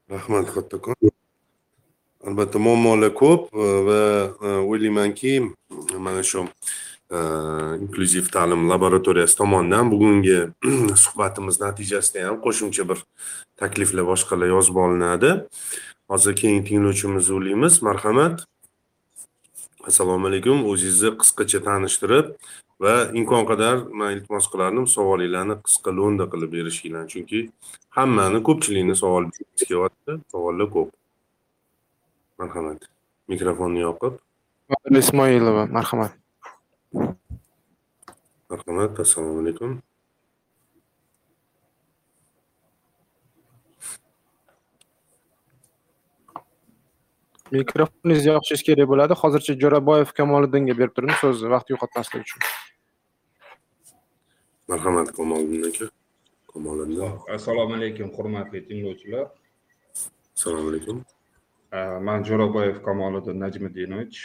Rahmat, albatta muammolar ko'p va o'ylaymanki inklyuziv ta'lim laboratoriyasi tomonidan bugungi suhbatimiz natijasida ham qo'shimcha bir takliflar boshqalar yozib olinadi hozir keyingi tinglovchimizni ulaymiz marhamat assalomu alaykum o'zingizni qisqacha tanishtirib va imkon qadar man iltimos qilardim savolinglarni qisqa lo'nda qilib berishinglarni chunki hammani ko'pchilikni savol kelyapti savollar ko'p. Marhamat. Mikrofonni yoqib. Ismoilova marhamat marhamat assalomu alaykum. Mikrofoningizni yoqishingiz kerak bo'ladi. Hozircha jo'raboyev kamoliddinga berib turdim so'zni vaqt yo'qotmaslik uchun. Marhamat kamoliddin aka. Kamoliddin. Assalomu alaykum hurmatli tinglovchilar. Assalomu alaykum. Man jo'raboyev kamoliddin najmiddinovich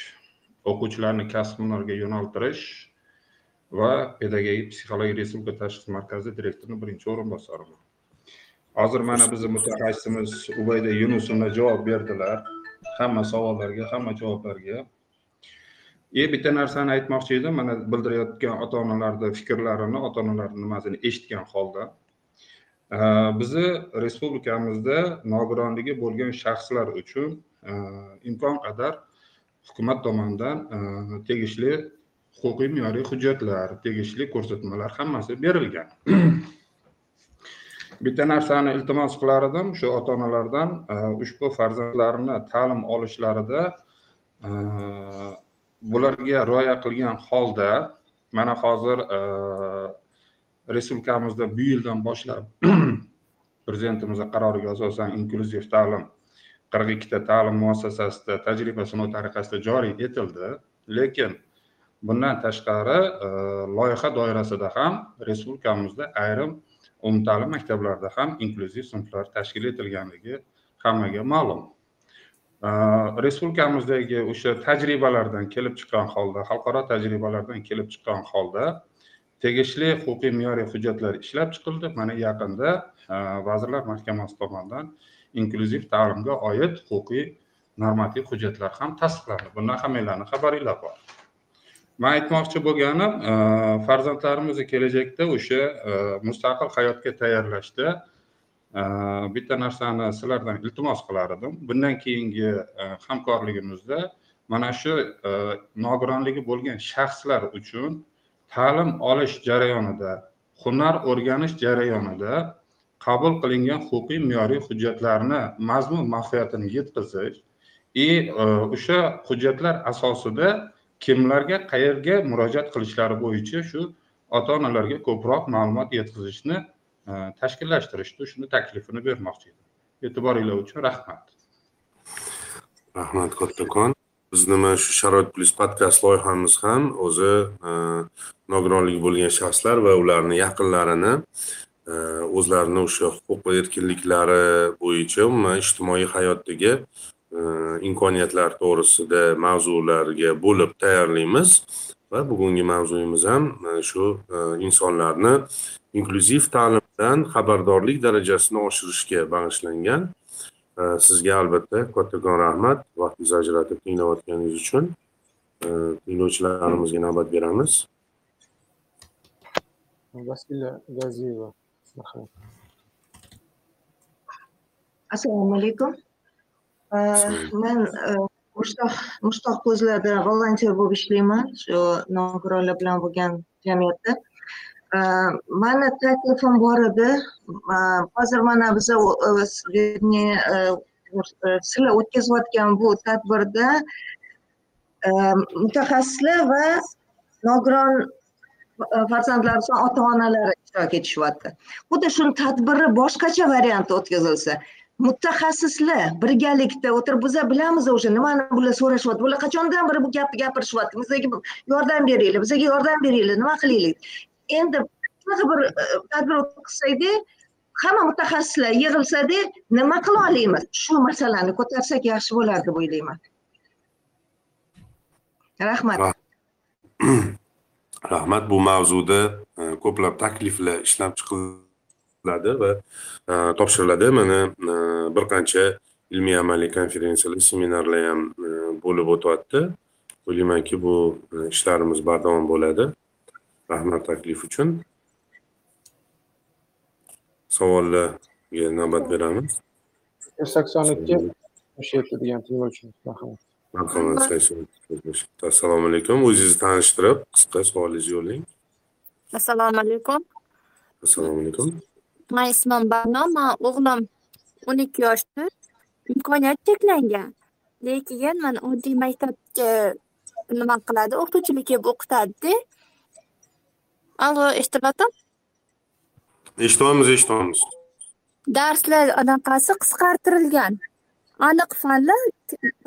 o'quvchilarni kasb hunarga yo'naltirish va pedagogik psixologik respublika tashxis markazi direktorining birinchi o'rinbosariman hozir mana bizni mutaxassisimiz ubayda yunusovna javob berdilar. Hamma savollarga hamma javoblarga. E bitta narsani aytmoqchi edim. Mana bildirayotgan ota onalarni fikrlarini ota onalarni nimasini eshitgan holda e, bizni respublikamizda nogironligi bo'lgan shaxslar uchun e, imkon qadar hukumat tomonidan e, tegishli huquqiy me'yoriy hujjatlar tegishli ko'rsatmalar hammasi berilgan. [CLEARS THROAT] Bitta narsani iltimos qilar edim shu ota onalardan e, ushbu farzandlarini ta'lim olishlarida e, bularga rioya qilgan holda mana hozir e, respublikamizda bu yildan boshlab [CLEARS THROAT] prezidentimizni qaroriga asosan inklyuziv ta'lim qirq ikkita ta'lim muassasasida tajriba sinov tariqasida joriy etildi. Lekin bundan tashqari e, loyiha doirasida ham respublikamizda ayrim umumta'lim maktablarida ham inklyuziv sinflar tashkil etilganligi hammaga ma'lum. E, respublikamizdagi o'sha tajribalardan kelib chiqqan holda xalqaro tajribalardan kelib chiqqan holda tegishli huquqiy me'yoriy hujjatlar ishlab chiqildi. Mana yaqinda e, vazirlar mahkamasi tomonidan inklyuziv ta'limga oid huquqiy normativ hujjatlar ham tasdiqlandi. Bundan hammanglarni xabaringlar bor. Man aytmoqchi bo'lganim e, farzandlarimizni kelajakda o'sha e, mustaqil hayotga tayyorlashda e, bitta narsani sizlardan iltimos qilar edim bundan keyingi hamkorligimizda mana shu nogironligi bo'lgan shaxslar uchun ta'lim olish jarayonida hunar o'rganish jarayonida qabul qilingan huquqiy me'yoriy hujjatlarni mazmun mohiyatini yetkazish и o'sha hujjatlar asosida kimlarga qayerga murojaat qilishlari bo'yicha shu ota onalarga ko'proq ma'lumot yetkazishni e, tashkillashtirishni shuni taklifini bermoqchi edim. E'tiboringlar uchun rahmat. Rahmat kattakon bizni mana shu sharoit plyus podkast loyihamiz ham o'zi e, nogironligi bo'lgan shaxslar va ularni yaqinlarini e, o'zlarini o'sha huquq va erkinliklari bo'yicha umuman ijtimoiy hayotdagi imkoniyatlar to'g'risida mavzularga bo'lib tayyorlaymiz va bugungi mavzuyimiz ham mana shu e, insonlarni inklyuziv ta'limdan xabardorlik darajasini oshirishga bag'ishlangan. E, sizga albatta kattakon rahmat vaqtingizni ajratib tinglayotganingiz uchun. E, tinglovchilarimizga navbat beramiz. Vasila gaziyeva assalomu alaykum men mushtoq mushtoq ko'zlarda volontyor bo'lib ishlayman shu nogironlar bilan bo'lgan jamiyatda mani taklifim bor edi hozir mana biza sizlar o'tkazayotgan bu tadbirda mutaxassislar va nogiron farzandlar ota onalari ishtirok etishyapti xuddi shuni tadbirni boshqacha variantda o'tkazilsa mutaxassislar birgalikda o'tirib biza bilamiz o'sha nimani bular so'rashyapti bular qachondan beri bu gapni gapirishyapti bizga yordam beringlar bizga yordam beringlar nima qilaylik endi shunaqa bir e, tadbir o'tkazsakda hamma mutaxassislar yig'ilsada nima qila olamiz shu masalani ko'tarsak yaxshi bo'lar deb o'ylayman. Rahmat. [CLEARS THROAT] Rahmat. Bu mavzuda e, ko'plab takliflar ishlab chiqildi. Va e, topshiriladi. Mana e, bir qancha ilmiy amaliy konferensiyalar seminarlar ham e, bo'lib o'tyapti. O'ylaymanki bu ishlarimiz bardavom bo'ladi. Rahmat taklif uchun. Savollarga navbat beramiz. Sakson ikki o'ttiz yetti degan tinglovchimiz marhamat marhamat assalomu alaykum. O'zingizni tanishtirib qisqa savolingizni yo'llang. Assalomu alaykum. Assalomu alaykum man ismim barno man o'g'lim o'n ikki yoshda imkoniyati cheklangan lekin man oddiy maktabga nima qiladi o'qituvchilik qilib o'qitadida allo eshityaptimi eshityapmiz eshityapmiz darslar anaqasi qisqartirilgan aniq fanlar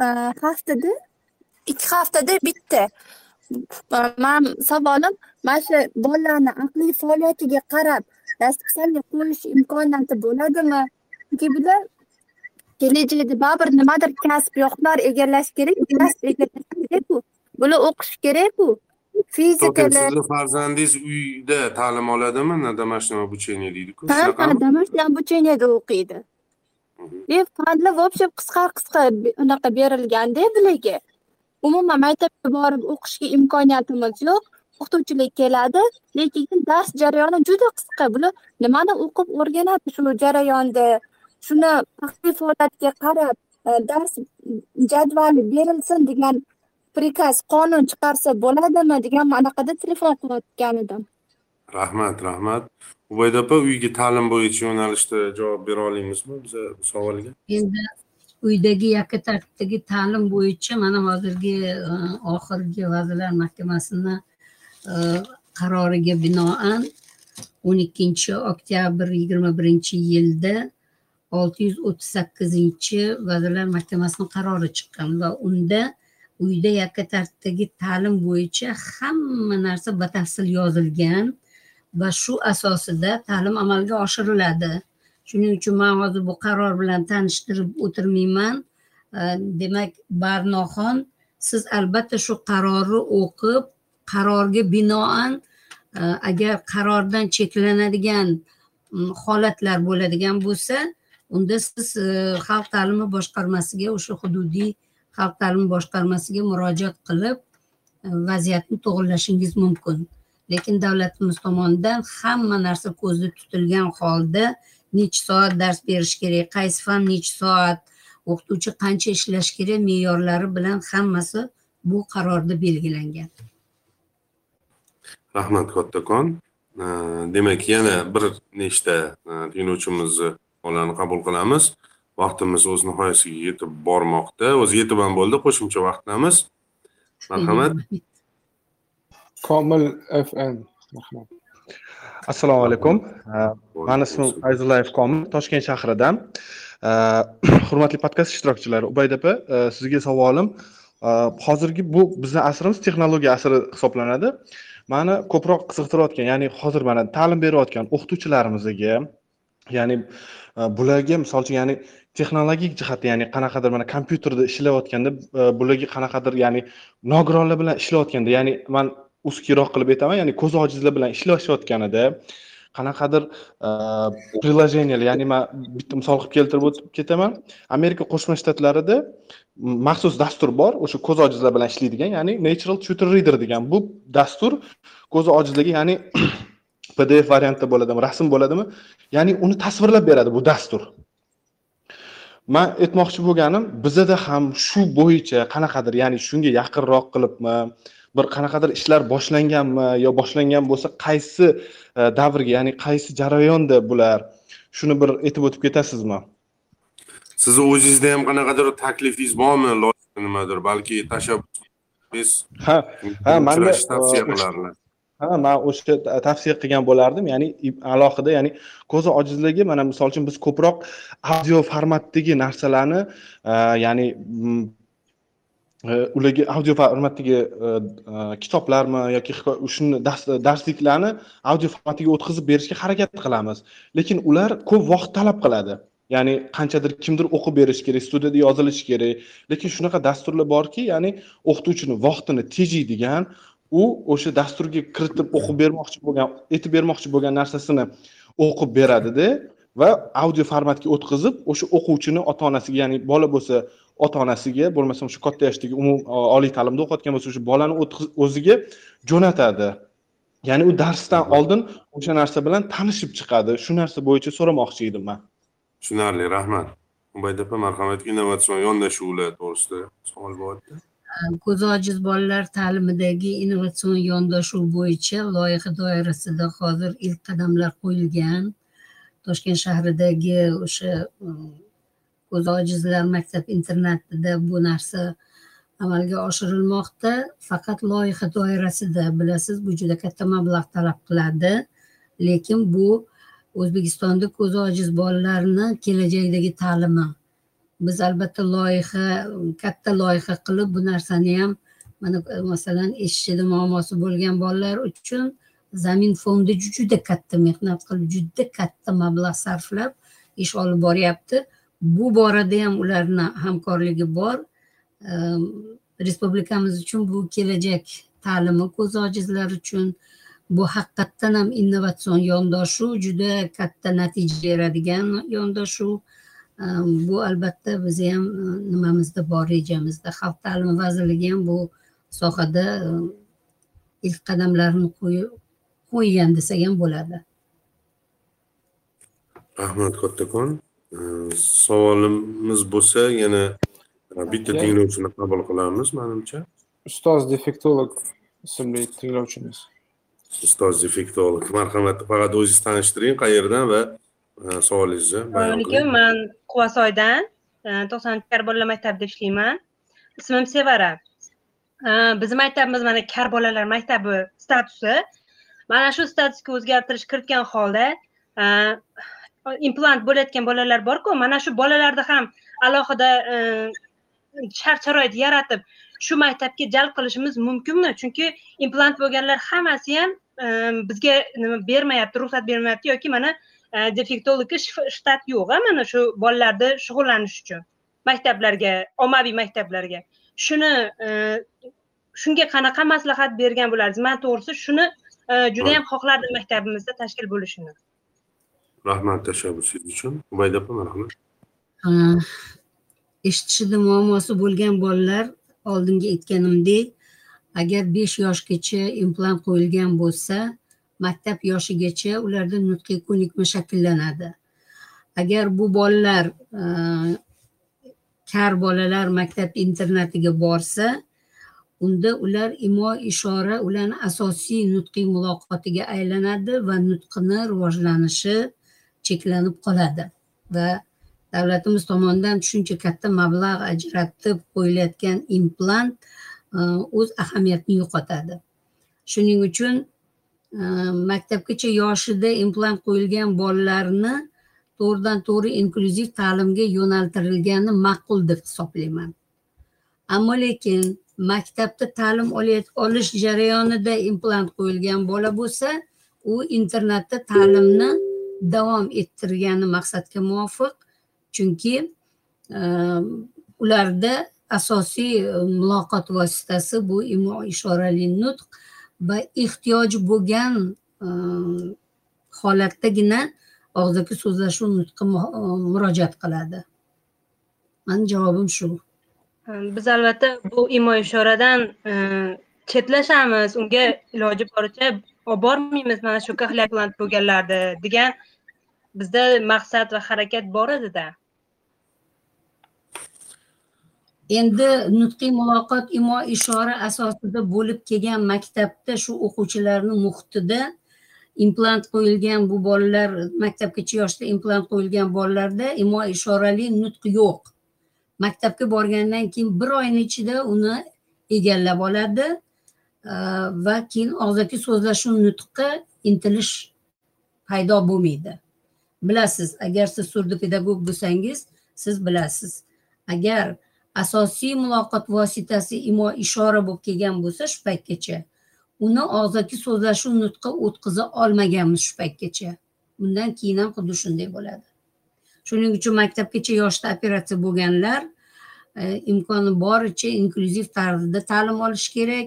e, haftada ikki haftada bitta man savolim mana shu bolalarni aqliy faoliyatiga qarab rassomga qo'yish imkoniyati bo'ladimi chunki bular kelajakda baribir nimadir kasb yo hunar egallash kerak kasb egallash kerakku bular o'qishi kerakku fizikalar sizni farzandingiz uyda ta'lim oladimi на домашнем обучении deydiku ha домашнее обучениеda o'qiydi и fanlar вообще qisqa qisqa unaqa berilganda bularga umuman maktabga borib o'qishga imkoniyatimiz yo'q o'qituvchilik keladi lekin dars jarayoni juda qisqa bular nimani o'qib o'rganadi shu jarayonda? Shuni faxriy faoliyatga qarab e, dars jadvali berilsin degan prikaz qonun chiqarsa bo'ladimi degan anaqada telefon qilayotgan edim. Rahmat rahmat. Ubayda opa uyga ta'lim bo'yicha yo'nalishda javob bera olamizmi biza savolga? Endi uydagi yakka tartibdagi ta'lim bo'yicha mana hozirgi e, oxirgi vazirlar mahkamasini qaroriga binoan o'n ikkinchi oktyabr yigirma birinchi yilda olti yuz o'ttiz sakkizinchi vazirlar mahkamasining qarori chiqqan va unda uyda yakka tartibdagi ta'lim bo'yicha hamma narsa batafsil yozilgan va shu asosida ta'lim amalga oshiriladi. Shuning uchun man hozir bu qaror bilan tanishtirib o'tirmayman. Demak barnoxon siz albatta shu qarorni o'qib qarorga binoan e, agar qarordan cheklanadigan holatlar bo'ladigan bo'lsa unda siz e, xalq ta'limi boshqarmasiga o'sha hududiy xalq ta'limi boshqarmasiga murojaat qilib e, vaziyatni to'g'irlashingiz mumkin. Lekin davlatimiz tomonidan hamma narsa ko'zda tutilgan holda necha soat dars berish kerak qaysi fan necha soat o'qituvchi qancha ishlash kerak me'yorlari bilan hammasi bu qarorda belgilangan. Rahmat kattakon. Demak yana bir nechta tinglovchimizni savollarini qabul qilamiz. Vaqtimiz o'z nihoyasiga yetib bormoqda. O'zi yetib ham bo'ldi qo'shimcha vaqtdamiz marhamat. Komil fn marhamat assalomu alaykum. Mani ismim fayzullayev komil toshkent shahridan. [COUGHS] Hurmatli podkast ishtirokchilari ubayda opa sizga savolim. Hozirgi bu bizni asrimiz texnologiya asri hisoblanadi mani ko'proq qiziqtirayotgan ya'ni hozir mana ta'lim berayotgan o'qituvchilarimizga ya'ni e, bularga misol uchun ya'ni texnologik jihatdan ya'ni qanaqadir mana kompyuterda ishlayotganda e, bularga qanaqadir ya'ni nogironlar bilan ishlayotganda ya'ni man узкийroq qilib aytaman ya'ni ko'zi ojizlar bilan ishlashayotganida qanaqadir e, приложениялар ya'ni man bitta misol qilib keltirib o'tib ketaman. Amerika qo'shma shtatlarida maxsus dastur bor o'sha ko'z ojizlar bilan ishlaydigan ya'ni natural tutor reader degan. Bu dastur ko'zi ojizlarga ya'ni [CLEARS THROAT] pdf variantda bo'ladimi rasm bo'ladimi? Ya'ni uni tasvirlab beradi bu dastur. Man aytmoqchi bo'lganim bizada ham shu bo'yicha qanaqadir ya'ni shunga yaqinroq qilibmi bir qanaqadir ishlar boshlanganmi yo boshlangan bo'lsa qaysi e, davrga ya'ni qaysi jarayonda bular shuni bir aytib o'tib ketasizmi? Sizni o'zingizda ham qanaqadir taklifingiz bormi? Nimadir balki tashabbusingiz ha ha manda tavsiya e, qilarlar. Ha man o'sha tavsiya qilgan bo'lardim ya'ni alohida ya'ni ko'zi ojizligi mana misol uchun biz ko'proq audio formatdagi narsalarni e, ya'ni ularga audio formatdagi kitoblarmi yoki shuni darsliklarni audio formatiga o'tkazib berishga harakat qilamiz. Lekin ular ko'p vaqt talab qiladi ya'ni qanchadir kimdir o'qib berishi kerak studiyada yozilishi kerak. Lekin shunaqa dasturlar borki ya'ni o'qituvchini vaqtini tejaydigan u o'sha dasturga kiritib o'qib bermoqchi bo'lgan aytib bermoqchi bo'lgan narsasini o'qib beradida va audio formatga o'tkazib o'sha o'quvchini ota onasiga ya'ni bola bo'lsa ota onasiga bo'lmasam shu katta yoshdagi umum oliy ta'limda o'qiyotgan bo'lsa o'sha bolani o'ziga jo'natadi. Ya'ni u darsdan oldin o'sha narsa bilan tanishib chiqadi. Shu narsa bo'yicha so'ramoqchi edim man tushunarli rahmat. Ubayda opa marhamat. Innovatsion yondashuvlar to'g'risida savol bo'lyapti ko'zi ojiz bolalar ta'limidagi innovatsion yondashuv bo'yicha loyiha doirasida hozir ilk qadamlar qo'yilgan. Toshkent shahridagi o'sha ko'zi ojizlar maktab internatida bu narsa amalga oshirilmoqda. Faqat loyiha doirasida bilasiz bu juda katta mablag' talab qiladi. Lekin bu o'zbekistonda ko'zi ojiz bolalarni kelajakdagi ta'limi. Biz albatta loyiha katta loyiha qilib bu narsani ham mana masalan eshitishida muammosi bo'lgan bolalar uchun zamin fondi juda katta mehnat qilib juda katta mablag' sarflab ish olib boryapti. Bu borada ham ularni hamkorligi bor. Ehm, respublikamiz uchun bu kelajak ta'limi ko'zi ojizlar uchun bu haqiqatdan ham innovatsion yondashuv juda katta natija beradigan yondashuv. Ehm, bu albatta bizni ham e, nimamizda bor rejamizda. Xalq ta'limi vazirligi ham bu sohada e, ilk qadamlarni qo'ygan desak ham bo'ladi. Rahmat kattakon savolimiz bo'lsa yana bitta tinglovchini qabul qilamiz manimcha. Ustoz defektolog ismli tinglovchimiz ustoz defektolog marhamat faqat o'zingizni tanishtiring qayerdan va savolingizni assalomu alaykum man quvasoydan to'qsoninchi kar bolalar maktabida ishlayman. Ismim sevara. Bizni maktabimiz mana kar bolalar maktabi statusi. Mana shu statusga o'zgartirish kiritgan holda implant bo'layotgan bolalar borku mana shu bolalarda ham alohida e, shart sharoit yaratib shu maktabga jalb qilishimiz mumkinmi? Chunki implant bo'lganlar hammasi ham e, bizga nima bermayapti ruxsat bermayapti yoki mana e, defektologga shtat yo'q a mana shu bolalarni shug'ullanish uchun maktablarga ommaviy maktablarga. Shuni shunga qanaqa maslahat bergan bo'lardingiz man to'g'risi shuni judayam xohlardim maktabimizda tashkil bo'lishini. Rahmat tashabbusingiz uchun. Ubayda opa marhamat eshitishida muammosi bo'lgan bolalar oldingi aytganimdek agar besh yoshgacha implant qo'yilgan bo'lsa maktab yoshigacha ularda nutqiy ko'nikma shakllanadi. Agar bu bolalar e, kar bolalar maktab internatiga borsa unda ular imo ishora ularni asosiy nutqiy muloqotiga aylanadi va nutqini rivojlanishi cheklanib qoladi va davlatimiz tomonidan shuncha katta mablag' ajratib qo'yilayotgan implant e, o'z ahamiyatini yo'qotadi. Shuning uchun e, maktabgacha yoshida implant qo'yilgan bolalarni to'g'ridan to'g'ri inklyuziv ta'limga yo'naltirilgani ma'qul deb hisoblayman. Ammo lekin maktabda ta'lim olish jarayonida implant qo'yilgan bola bo'lsa u internatda ta'limni davom ettirgani maqsadga muvofiq. Chunki e, ularda asosiy e, muloqot vositasi bu imo ishorali nutq va ehtiyoj bo'lgan e, holatdagina og'zaki so'zlashuv nutqi murojaat qiladi. Mani javobim shu. Biz albatta bu imo ishoradan chetlashamiz. Unga iloji boricha olib bormaymiz. Mana shu kohleoplant bo'lganlarni degan bizda maqsad va harakat bor edida. Endi nutqiy muloqot imo ishora asosida bo'lib kelgan maktabda shu o'quvchilarni muhitida implant qo'yilgan bu bolalar maktabgacha yoshda implant qo'yilgan bolalarda imo ishorali nutq yo'q. Maktabga borgandan keyin bir oyni ichida uni egallab oladi e, va keyin og'zaki so'zlashuv nutqqa intilish paydo bo'lmaydi. Bilasiz agar siz surdopedagog bo'lsangiz siz bilasiz. Agar asosiy muloqot vositasi imo ishora bo'lib kelgan bo'lsa shu paytgacha. Uni og'zaki so'zlashuv nutqi o'tkaza olmaganmiz shu paytgacha. Undan keyin ham xuddi shunday bo'ladi. Shuning uchun maktabgacha yoshda operatsiya bo'lganlar e, imkoni boricha inklyuziv tarzda ta'lim olish kerak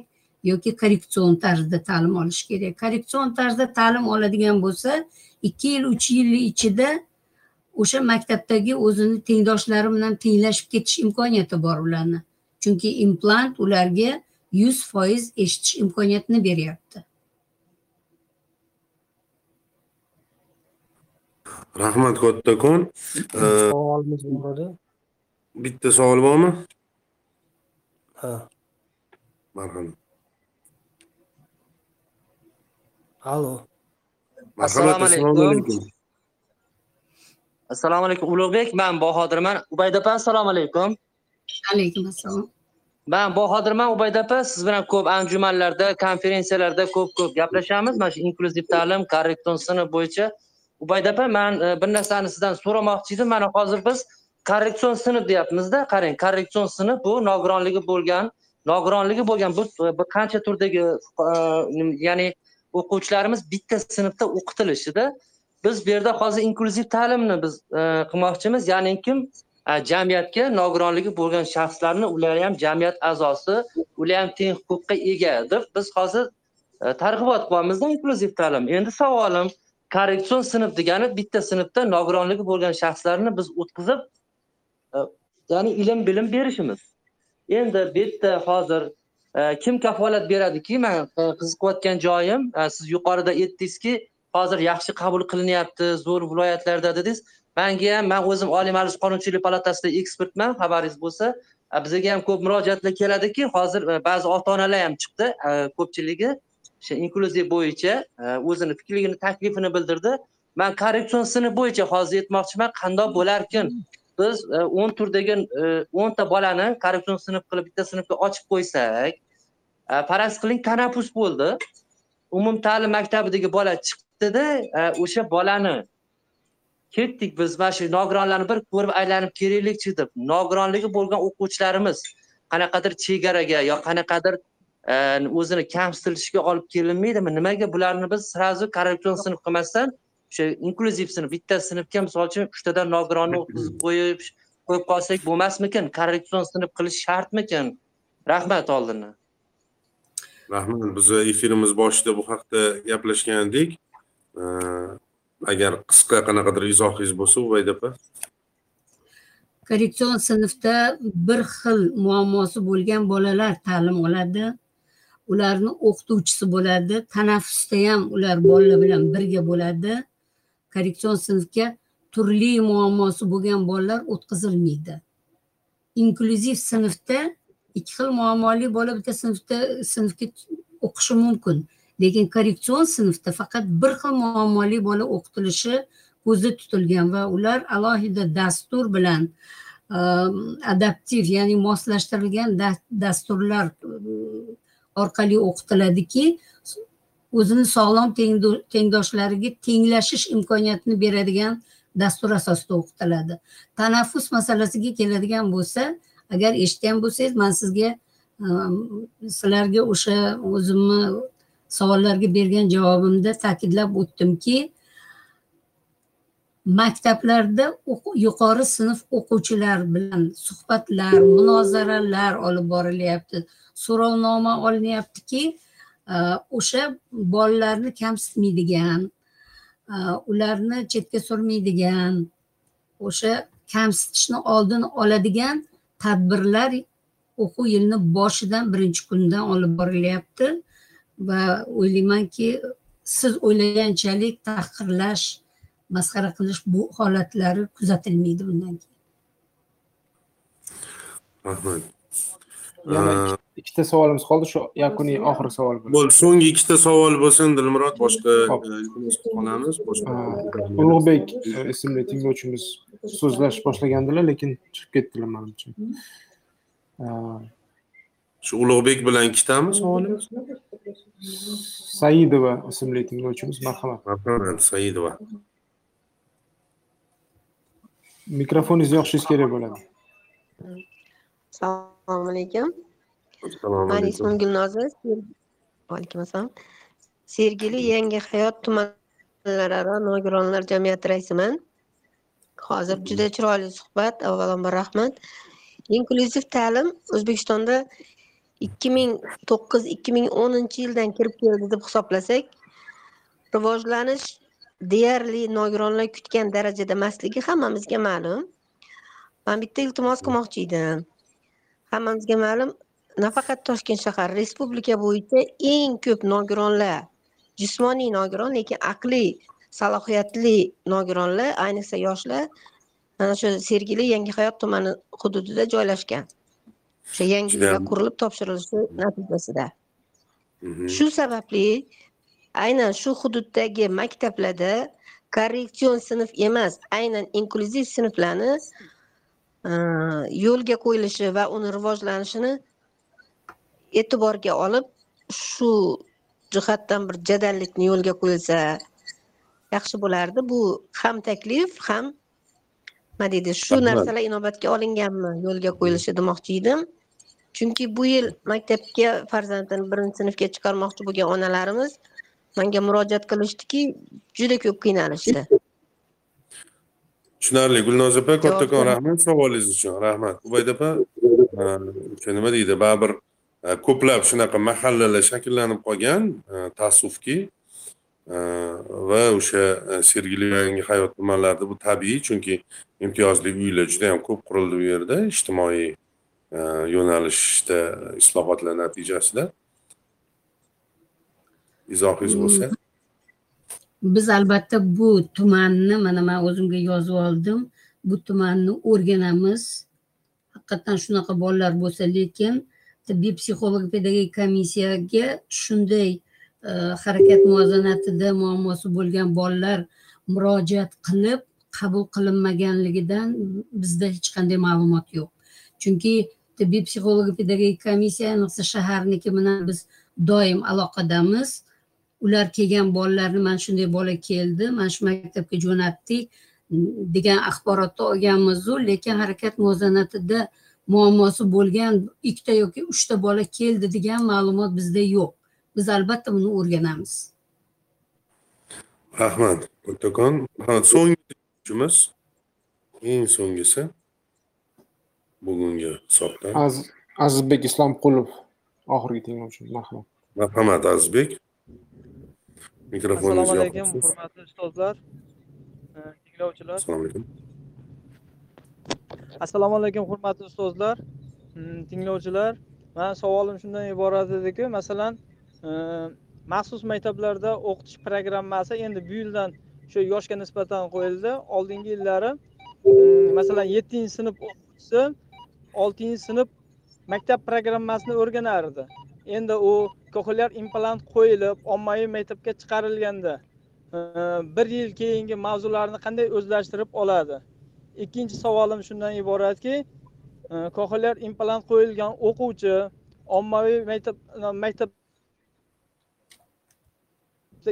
yoki korreksion tarzda ta'lim olish kerak. Korreksion tarzda ta'lim oladigan bo'lsa ikki yil uch yil ichida o'sha maktabdagi o'zini tengdoshlari bilan tenglashib ketish imkoniyati bor ularni. Chunki implant ularga yuz foiz eshitish imkoniyatini beryapti. Rahmat kattakon. Savolimiz bor edi. bitta savol bormi? Ha. Marhamat allo marhamat assalomu alaykum assalomu alaykum ulug'bek. Man bahodirman. Ubayda opa assalomu alaykum. Alaykum assalom. Man bahodirman ubayda opa. Siz bilan ko'p anjumanlarda konferensiyalarda ko'p ko'p gaplashamiz. Mana shu inklyuziv ta'lim korreksion sinf bo'yicha. Ubayda opa man e, bir narsani sizdan so'ramoqchi edim. Mana hozir biz korreksion sinf deyapmizda. Qarang korreksion sinf bu nogironligi bo'lgan nogironligi bo'lgan bu qancha turdagi e, ya'ni o'quvchilarimiz bitta sinfda o'qitilishida biz bu yerda hozir inklyuziv ta'limni biz e, qilmoqchimiz. Ya'ni kim? E, jamiyatga nogironligi bo'lgan shaxslarni ular ham jamiyat a'zosi ular ham teng huquqqa ega deb biz hozir e, targ'ibot qilyapmizda inklyuziv ta'lim. Endi savolim korreksion sinf degani bitta sinfda nogironligi bo'lgan shaxslarni biz o'tkazib ya'ni ilm bilim berishimiz. Endi bu yerda hozir kim kafolat beradiki man qiziqayotgan joyim siz yuqorida aytdingizki hozir yaxshi qabul qilinyapti zo'r viloyatlarda dedingiz. Manga ham man o'zim oliy majlis qonunchilik palatasida ekspertman xabaringiz bo'lsa. Bizga ham ko'p murojaatlar keladiki hozir e, ba'zi ota onalar ham chiqdi e, ko'pchiligi o'sha inklyuziv bo'yicha e, o'zini fikrligini taklifini bildirdi. Man korreksion sinf bo'yicha hozir aytmoqchiman qandoq bo'larkin? Biz o'n turdagi o'nta bolani korreksion sinf qilib bitta sinfga ochib qo'ysak faraz qiling tanaffus bo'ldi. Umumta'lim maktabidagi bola chiqdi. E, o'sha bolani ketdik biz mana shu nogironlarni bir ko'rib aylanib kelaylikchi deb. Nogironligi bo'lgan o'quvchilarimiz qanaqadir chegaraga yo qanaqadir e, o'zini kamsitilishiga olib kelinmaydimi nimaga bularni biz sразу korreksion sinf qilmasdan o'sha inklyuziv sinf bitta sinfga misol uchun uchtadan nogironni o'tkazib [LAUGHS] qo'yib qo'yib qolsak bo'lmasmikin? Korreksion sinf qilish shartmikin? Rahmat oldindan. Rahmat biz efirimiz boshida bu haqda gaplashgan edik agar qisqa qanaqadir izohingiz bo'lsa ubayd opa korreksion sinfda bir xil muammosi bo'lgan bolalar ta'lim oladi ularni o'qituvchisi bo'ladi tanaffusda ham ular bolalar bilan birga bo'ladi korreksion sinfga turli muammosi bo'lgan bolalar o'tkazilmaydi inklyuziv sinfda ikki xil muammoli bola bitta sinfda sinfga o'qishi mumkin lekin korreksion sinfda faqat bir xil muammoli bola o'qitilishi ko'zda tutilgan va ular alohida dastur bilan ehm, adaptiv ya'ni moslashtirilgan dasturlar ehm, orqali o'qitiladiki o'zini sog'lom tengdoshlariga tenglashish imkoniyatini beradigan dastur asosida o'qitiladi. Tanaffus masalasiga keladigan bo'lsa agar eshitgan bo'lsangiz man sizga ehm, sizlarga o'sha o'zimni savollarga bergan javobimda ta'kidlab o'tdimki maktablarda yuqori sinf o'quvchilar bilan suhbatlar munozaralar olib borilyapti. So'rovnoma olinyaptiki e, o'sha bolalarni kamsitmaydigan e, ularni chetga surmaydigan o'sha kamsitishni oldini oladigan tadbirlar o'quv yilini boshidan birinchi kundan olib borilyapti. Va o'ylaymanki siz o'ylaganchalik tahqirlash masxara qilish bu holatlari kuzatilmaydi bundan keyin. Rahmat. Ikkita savolimiz qoldi. Shu yakuniy oxirgi savol bo'ldi so'nggi ikkita savol bo'lsin. Dilmurod boshqa e, qolamiz. Boshqa ulug'bek e, ismli tinglovchimiz so'zlash boshlagandilar lekin chiqib ketdilar manimcha shu ulug'bek bilan ikkitami savolimiz saidova ismli tinglovchimiz marhamat marhamat saidova mikrofoningizni yopishingiz kerak bo'ladi assalomu alaykum assalomu mani alaykum ismim gulnoza vaalaykum assalom sergeli yangi hayot tumanlararo nogironlar jamiyati raisiman hozir juda chiroyli suhbat avvalambor rahmat inklyuziv ta'lim o'zbekistonda ikki ming to'qqiz ikki ming o'ninchi yildan kirib keldi deb hisoblasak rivojlanish deyarli nogironlar kutgan darajada emasligi hammamizga ma'lum. Man bitta iltimos qilmoqchi edim. Hammamizga ma'lum nafaqat toshkent shahar respublika bo'yicha eng ko'p nogironlar jismoniy nogiron lekin aqliy salohiyatli nogironlar ayniqsa yoshlar mana shu sergeli yangi hayot tumani hududida joylashgan. O'sha yangi uylar qurilib topshirilishi natijasida shu sababli aynan shu hududdagi maktablarda korreksion sinf emas aynan inklyuziv sinflarni e, yo'lga qo'yilishi va uni rivojlanishini e'tiborga olib shu jihatdan bir jadallikni yo'lga qo'yilsa yaxshi bo'lardi. Bu ham taklif ham nima deydi shu narsalar inobatga olinganmi yo'lga qo'yilishi demoqchi edim chunki bu yil maktabga farzandini birinchi sinfga chiqarmoqchi bo'lgan onalarimiz manga murojaat qilishdiki juda ko'p qiynalishdi. Tushunarli. Gulnoz opa kattakon rahmat savolingiz uchun. Rahmat. Ubayda opa e, o'sha nima deydi? Baribir e, ko'plab shunaqa mahallalar shakllanib qolgan e, taassufki e, va o'sha e, sergeli yangi hayot tumanlarida bu tabiiy chunki imtiyozli uylar juda yam ko'p qurildi bu yerda ijtimoiy e, yo'nalishda islohotlar natijasida izohingiz bo'lsa. Biz albatta bu tumanni mana man o'zimga yozib oldim. Bu tumanni o'rganamiz. Haqiqatdan shunaqa bolalar bo'lsa lekin tibbiy psixolog pedagogik komissiyaga shunday e, harakat muvozanatida muammosi bo'lgan bolalar murojaat qilib qabul qilinmaganligidan bizda hech qanday ma'lumot yo'q. Chunki tibbiy psixolog pedagogik komissiya ayniqsa shaharniki bilan biz doim aloqadamiz. Ular kelgan bolalarni mana shunday bola keldi mana shu maktabga jo'natdik degan axborotni olganmizu lekin harakat muvozanatida muammosi bo'lgan ikkita yoki uchta bola keldi degan ma'lumot bizda yo'q. Biz albatta buni o'rganamiz. Rahmat kattakon Ha, so'nggi eng so'nggisi bugungi hisobda. Az- azizbek islomqulov oxirgi tinglovchimiz marhamat. Marhamat azizbek. Mikrofoningizni assalomu alaykum hurmatli ustozlar e, tinglovchilar. Assalomu alaykum. Assalomu alaykum hurmatli ustozlar mm, tinglovchilar. Mani savolim shundan iborat ediki masalan e, maxsus maktablarda o'qitish programmasi endi bu yildan shu yoshga nisbatan qo'yildi. Oldingi yillari e, masalan yettinchi sinf o'quvchisi oltinchi sinf maktab programmasini o'rganardi. Endi u koxliar implant qo'yilib ommaviy maktabga chiqarilganda e, bir yil keyingi mavzularni qanday o'zlashtirib oladi? Ikkinchi savolim shundan iboratki e, koxliar implant qo'yilgan o'quvchi ommaviy maktab e, maktab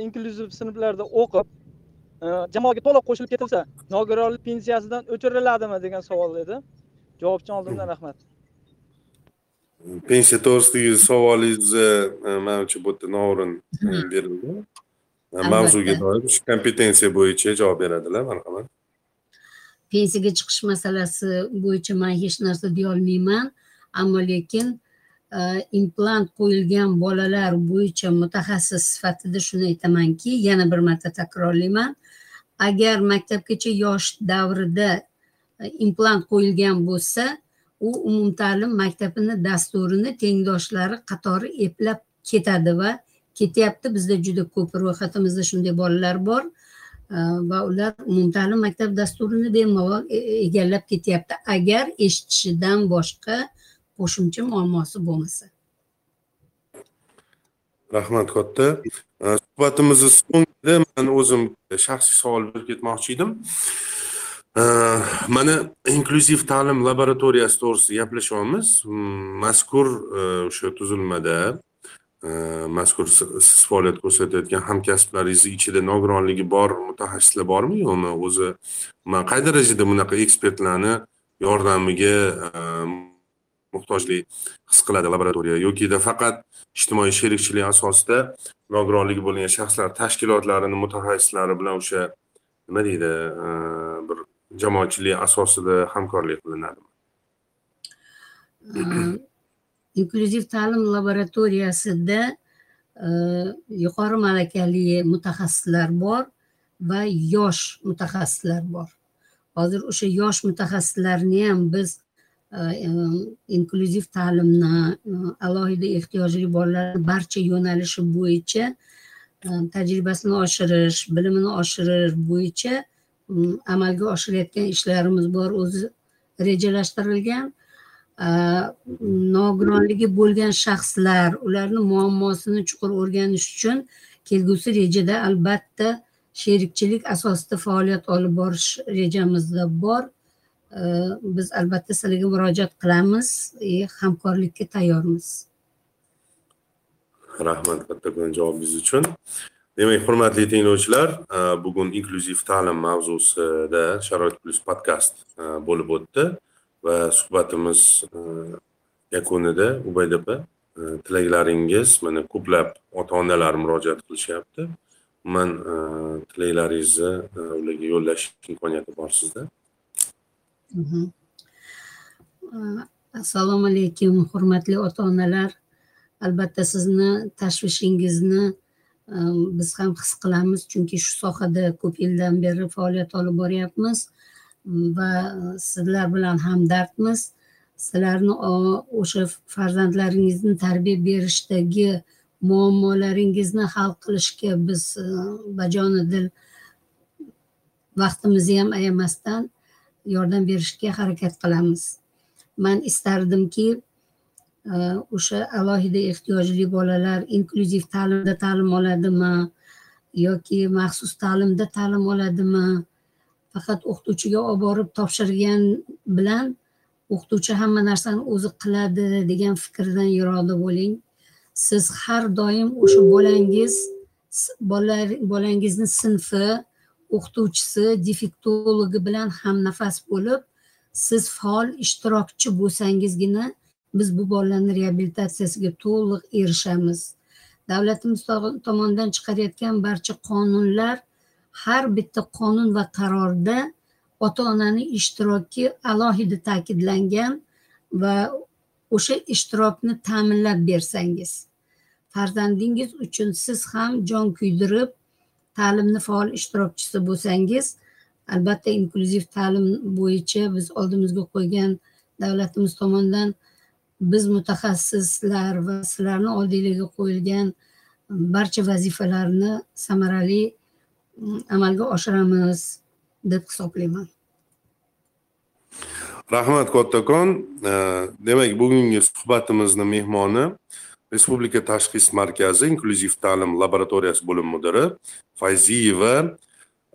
inklyuziv sinflarda o'qib jamoaga to'liq qo'shilib ketilsa nogironlik pensiyasidan o'chiriladimi degan savol edi. Javobchini oldimdan rahmat. Pensiya to'g'risidagi savolingiz e, manimcha bu yerda noo'rin berildi. Mavzuga doir shu kompetensiya bo'yicha javob beradilar marhamat. Pensiyaga chiqish masalasi bo'yicha man hech narsa deyolmayman ammo lekin e, implant qo'yilgan bolalar bo'yicha mutaxassis sifatida shuni aytamanki yana bir marta takrorlayman. Agar maktabgacha yosh davrida e, implant qo'yilgan bo'lsa u umumta'lim maktabini dasturini tengdoshlari qatori eplab ketadi va ketyapti. Bizda juda ko'p ro'yxatimizda shunday bolalar bor e, va ular umumta'lim maktab dasturini bemalol e, egallab ketyapti. Agar eshitishidan boshqa qo'shimcha muammosi bo'lmasa. Rahmat katta. E, suhbatimizni so'ngida man o'zim shaxsiy savol berib ketmoqchi edim. Mana inklyuziv ta'lim laboratoriyasi to'g'risida gaplashyapmiz mazkur o'sha tuzilmada mazkur siz faoliyat ko'rsatayotgan hamkasblaringizni ichida nogironligi bor mutaxassislar bormi yo'qmi o'zi qay darajada bunaqa ekspertlarni yordamiga muhtojlik his qiladi laboratoriya yokida faqat ijtimoiy sherikchilik asosida nogironligi bo'lgan shaxslar tashkilotlarini mutaxassislari bilan o'sha nima deydi bir jamoatchilik asosida hamkorlik qilinadimi? Ehm, inklyuziv ta'lim laboratoriyasida ehm, yuqori malakali mutaxassislar bor va yosh mutaxassislar bor. Hozir o'sha yosh mutaxassislarni ham biz ehm, inklyuziv ta'limni alohida ehtiyojli bolalarni barcha yo'nalishi bo'yicha tajribasini oshirish bilimini oshirish bo'yicha amalga oshirayotgan ishlarimiz bor o'zi rejalashtirilgan. Э, nogironligi bo'lgan shaxslar ularni muammosini chuqur o'rganish uchun kelgusi rejada albatta sherikchilik asosida faoliyat olib borish rejamizda bor. Э, biz albatta sizlarga murojaat qilamiz hamkorlikka tayyormiz. Rahmat kattakon javobingiz uchun. Demak hurmatli tinglovchilar bugun inklyuziv ta'lim mavzusida sharoit plyus podkast bo'lib o'tdi va suhbatimiz yakunida ubayda opa tilaklaringiz mana ko'plab ota onalar murojaat qilishyapti. Umuman tilaklaringizni ularga yo'llash imkoniyati bor sizda. Mhm. assalomu alaykum hurmatli ota onalar albatta sizni tashvishingizni biz ham his qilamiz chunki shu sohada ko'p yildan beri faoliyat olib boryapmiz. Va sizlar bilan hamdardmiz sizlarni o'sha farzandlaringizni tarbiya berishdagi muammolaringizni hal qilishga biz e, bajonidil vaqtimizni ham ayamasdan yordam berishga harakat qilamiz. Man istardimki Э, o'sha alohida ehtiyojli bolalar inklyuziv ta'limda ta'lim oladimi yoki maxsus ta'limda ta'lim oladimi? Faqat o'qituvchiga olib borib topshirgan bilan o'qituvchi hamma narsani o'zi qiladi degan fikrdan yiroqda bo'ling. Siz har doim o'sha bolangiz bolangizni sinfi o'qituvchisi defektologi bilan hamnafas bo'lib siz faol ishtirokchi bo'lsangizgina biz bu bolalarni reabilitatsiyasiga to'liq erishamiz. Davlatimiz tomonidan chiqarayotgan barcha qonunlar har bitta qonun va qarorda ota onani ishtiroki alohida ta'kidlangan va o'sha ishtirokni ta'minlab bersangiz farzandingiz uchun siz ham jon kuydirib ta'limni faol ishtirokchisi bo'lsangiz albatta inklyuziv ta'lim bo'yicha biz oldimizga qo'ygan davlatimiz tomonidan biz mutaxassislar va sizlarni oldinglarga qo'yilgan barcha vazifalarni samarali mm, amalga oshiramiz deb hisoblayman. Rahmat kattakon demak bugungi suhbatimizni mehmoni respublika tashxis markazi inklyuziv ta'lim laboratoriyasi bo'lim mudiri fayziyeva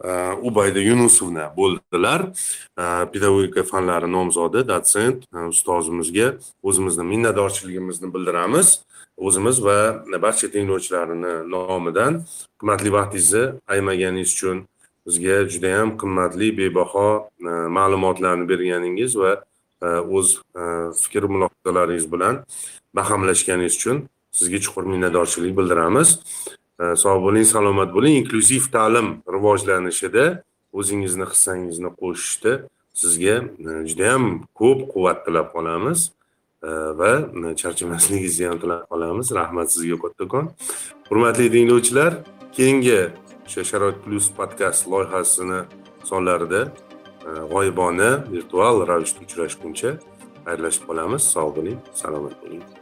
Э, ubayda yunusovna bo'ldilar. Э, pedagogika fanlari nomzodi dotsent э, ustozimizga o'zimizni minnatdorchiligimizni bildiramiz. O'zimiz va barcha tinglovchilarni nomidan qimmatli vaqtingizni ayamaganingiz uchun bizga judayam qimmatli bebaho e, ma'lumotlarni berganingiz va e, o'z e, fikr mulohazalaringiz bilan bahamlashganingiz uchun sizga chuqur minnatdorchilik bildiramiz. Э, sog' bo'ling salomat bo'ling. Inklyuziv ta'lim rivojlanishida o'zingizni hissangizni qo'shishda sizga e, judayam ko'p quvvat tilab qolamiz e, va e, charchamasligingizni ham tilab qolamiz. Rahmat sizga kattakon. Hurmatli tinglovchilar keyingi o'sha sharoit plyus podkast loyihasini sonlarida g'oyibona virtual ravishda uchrashguncha xayrlashib qolamiz. Sog' bo'ling salomat bo'ling.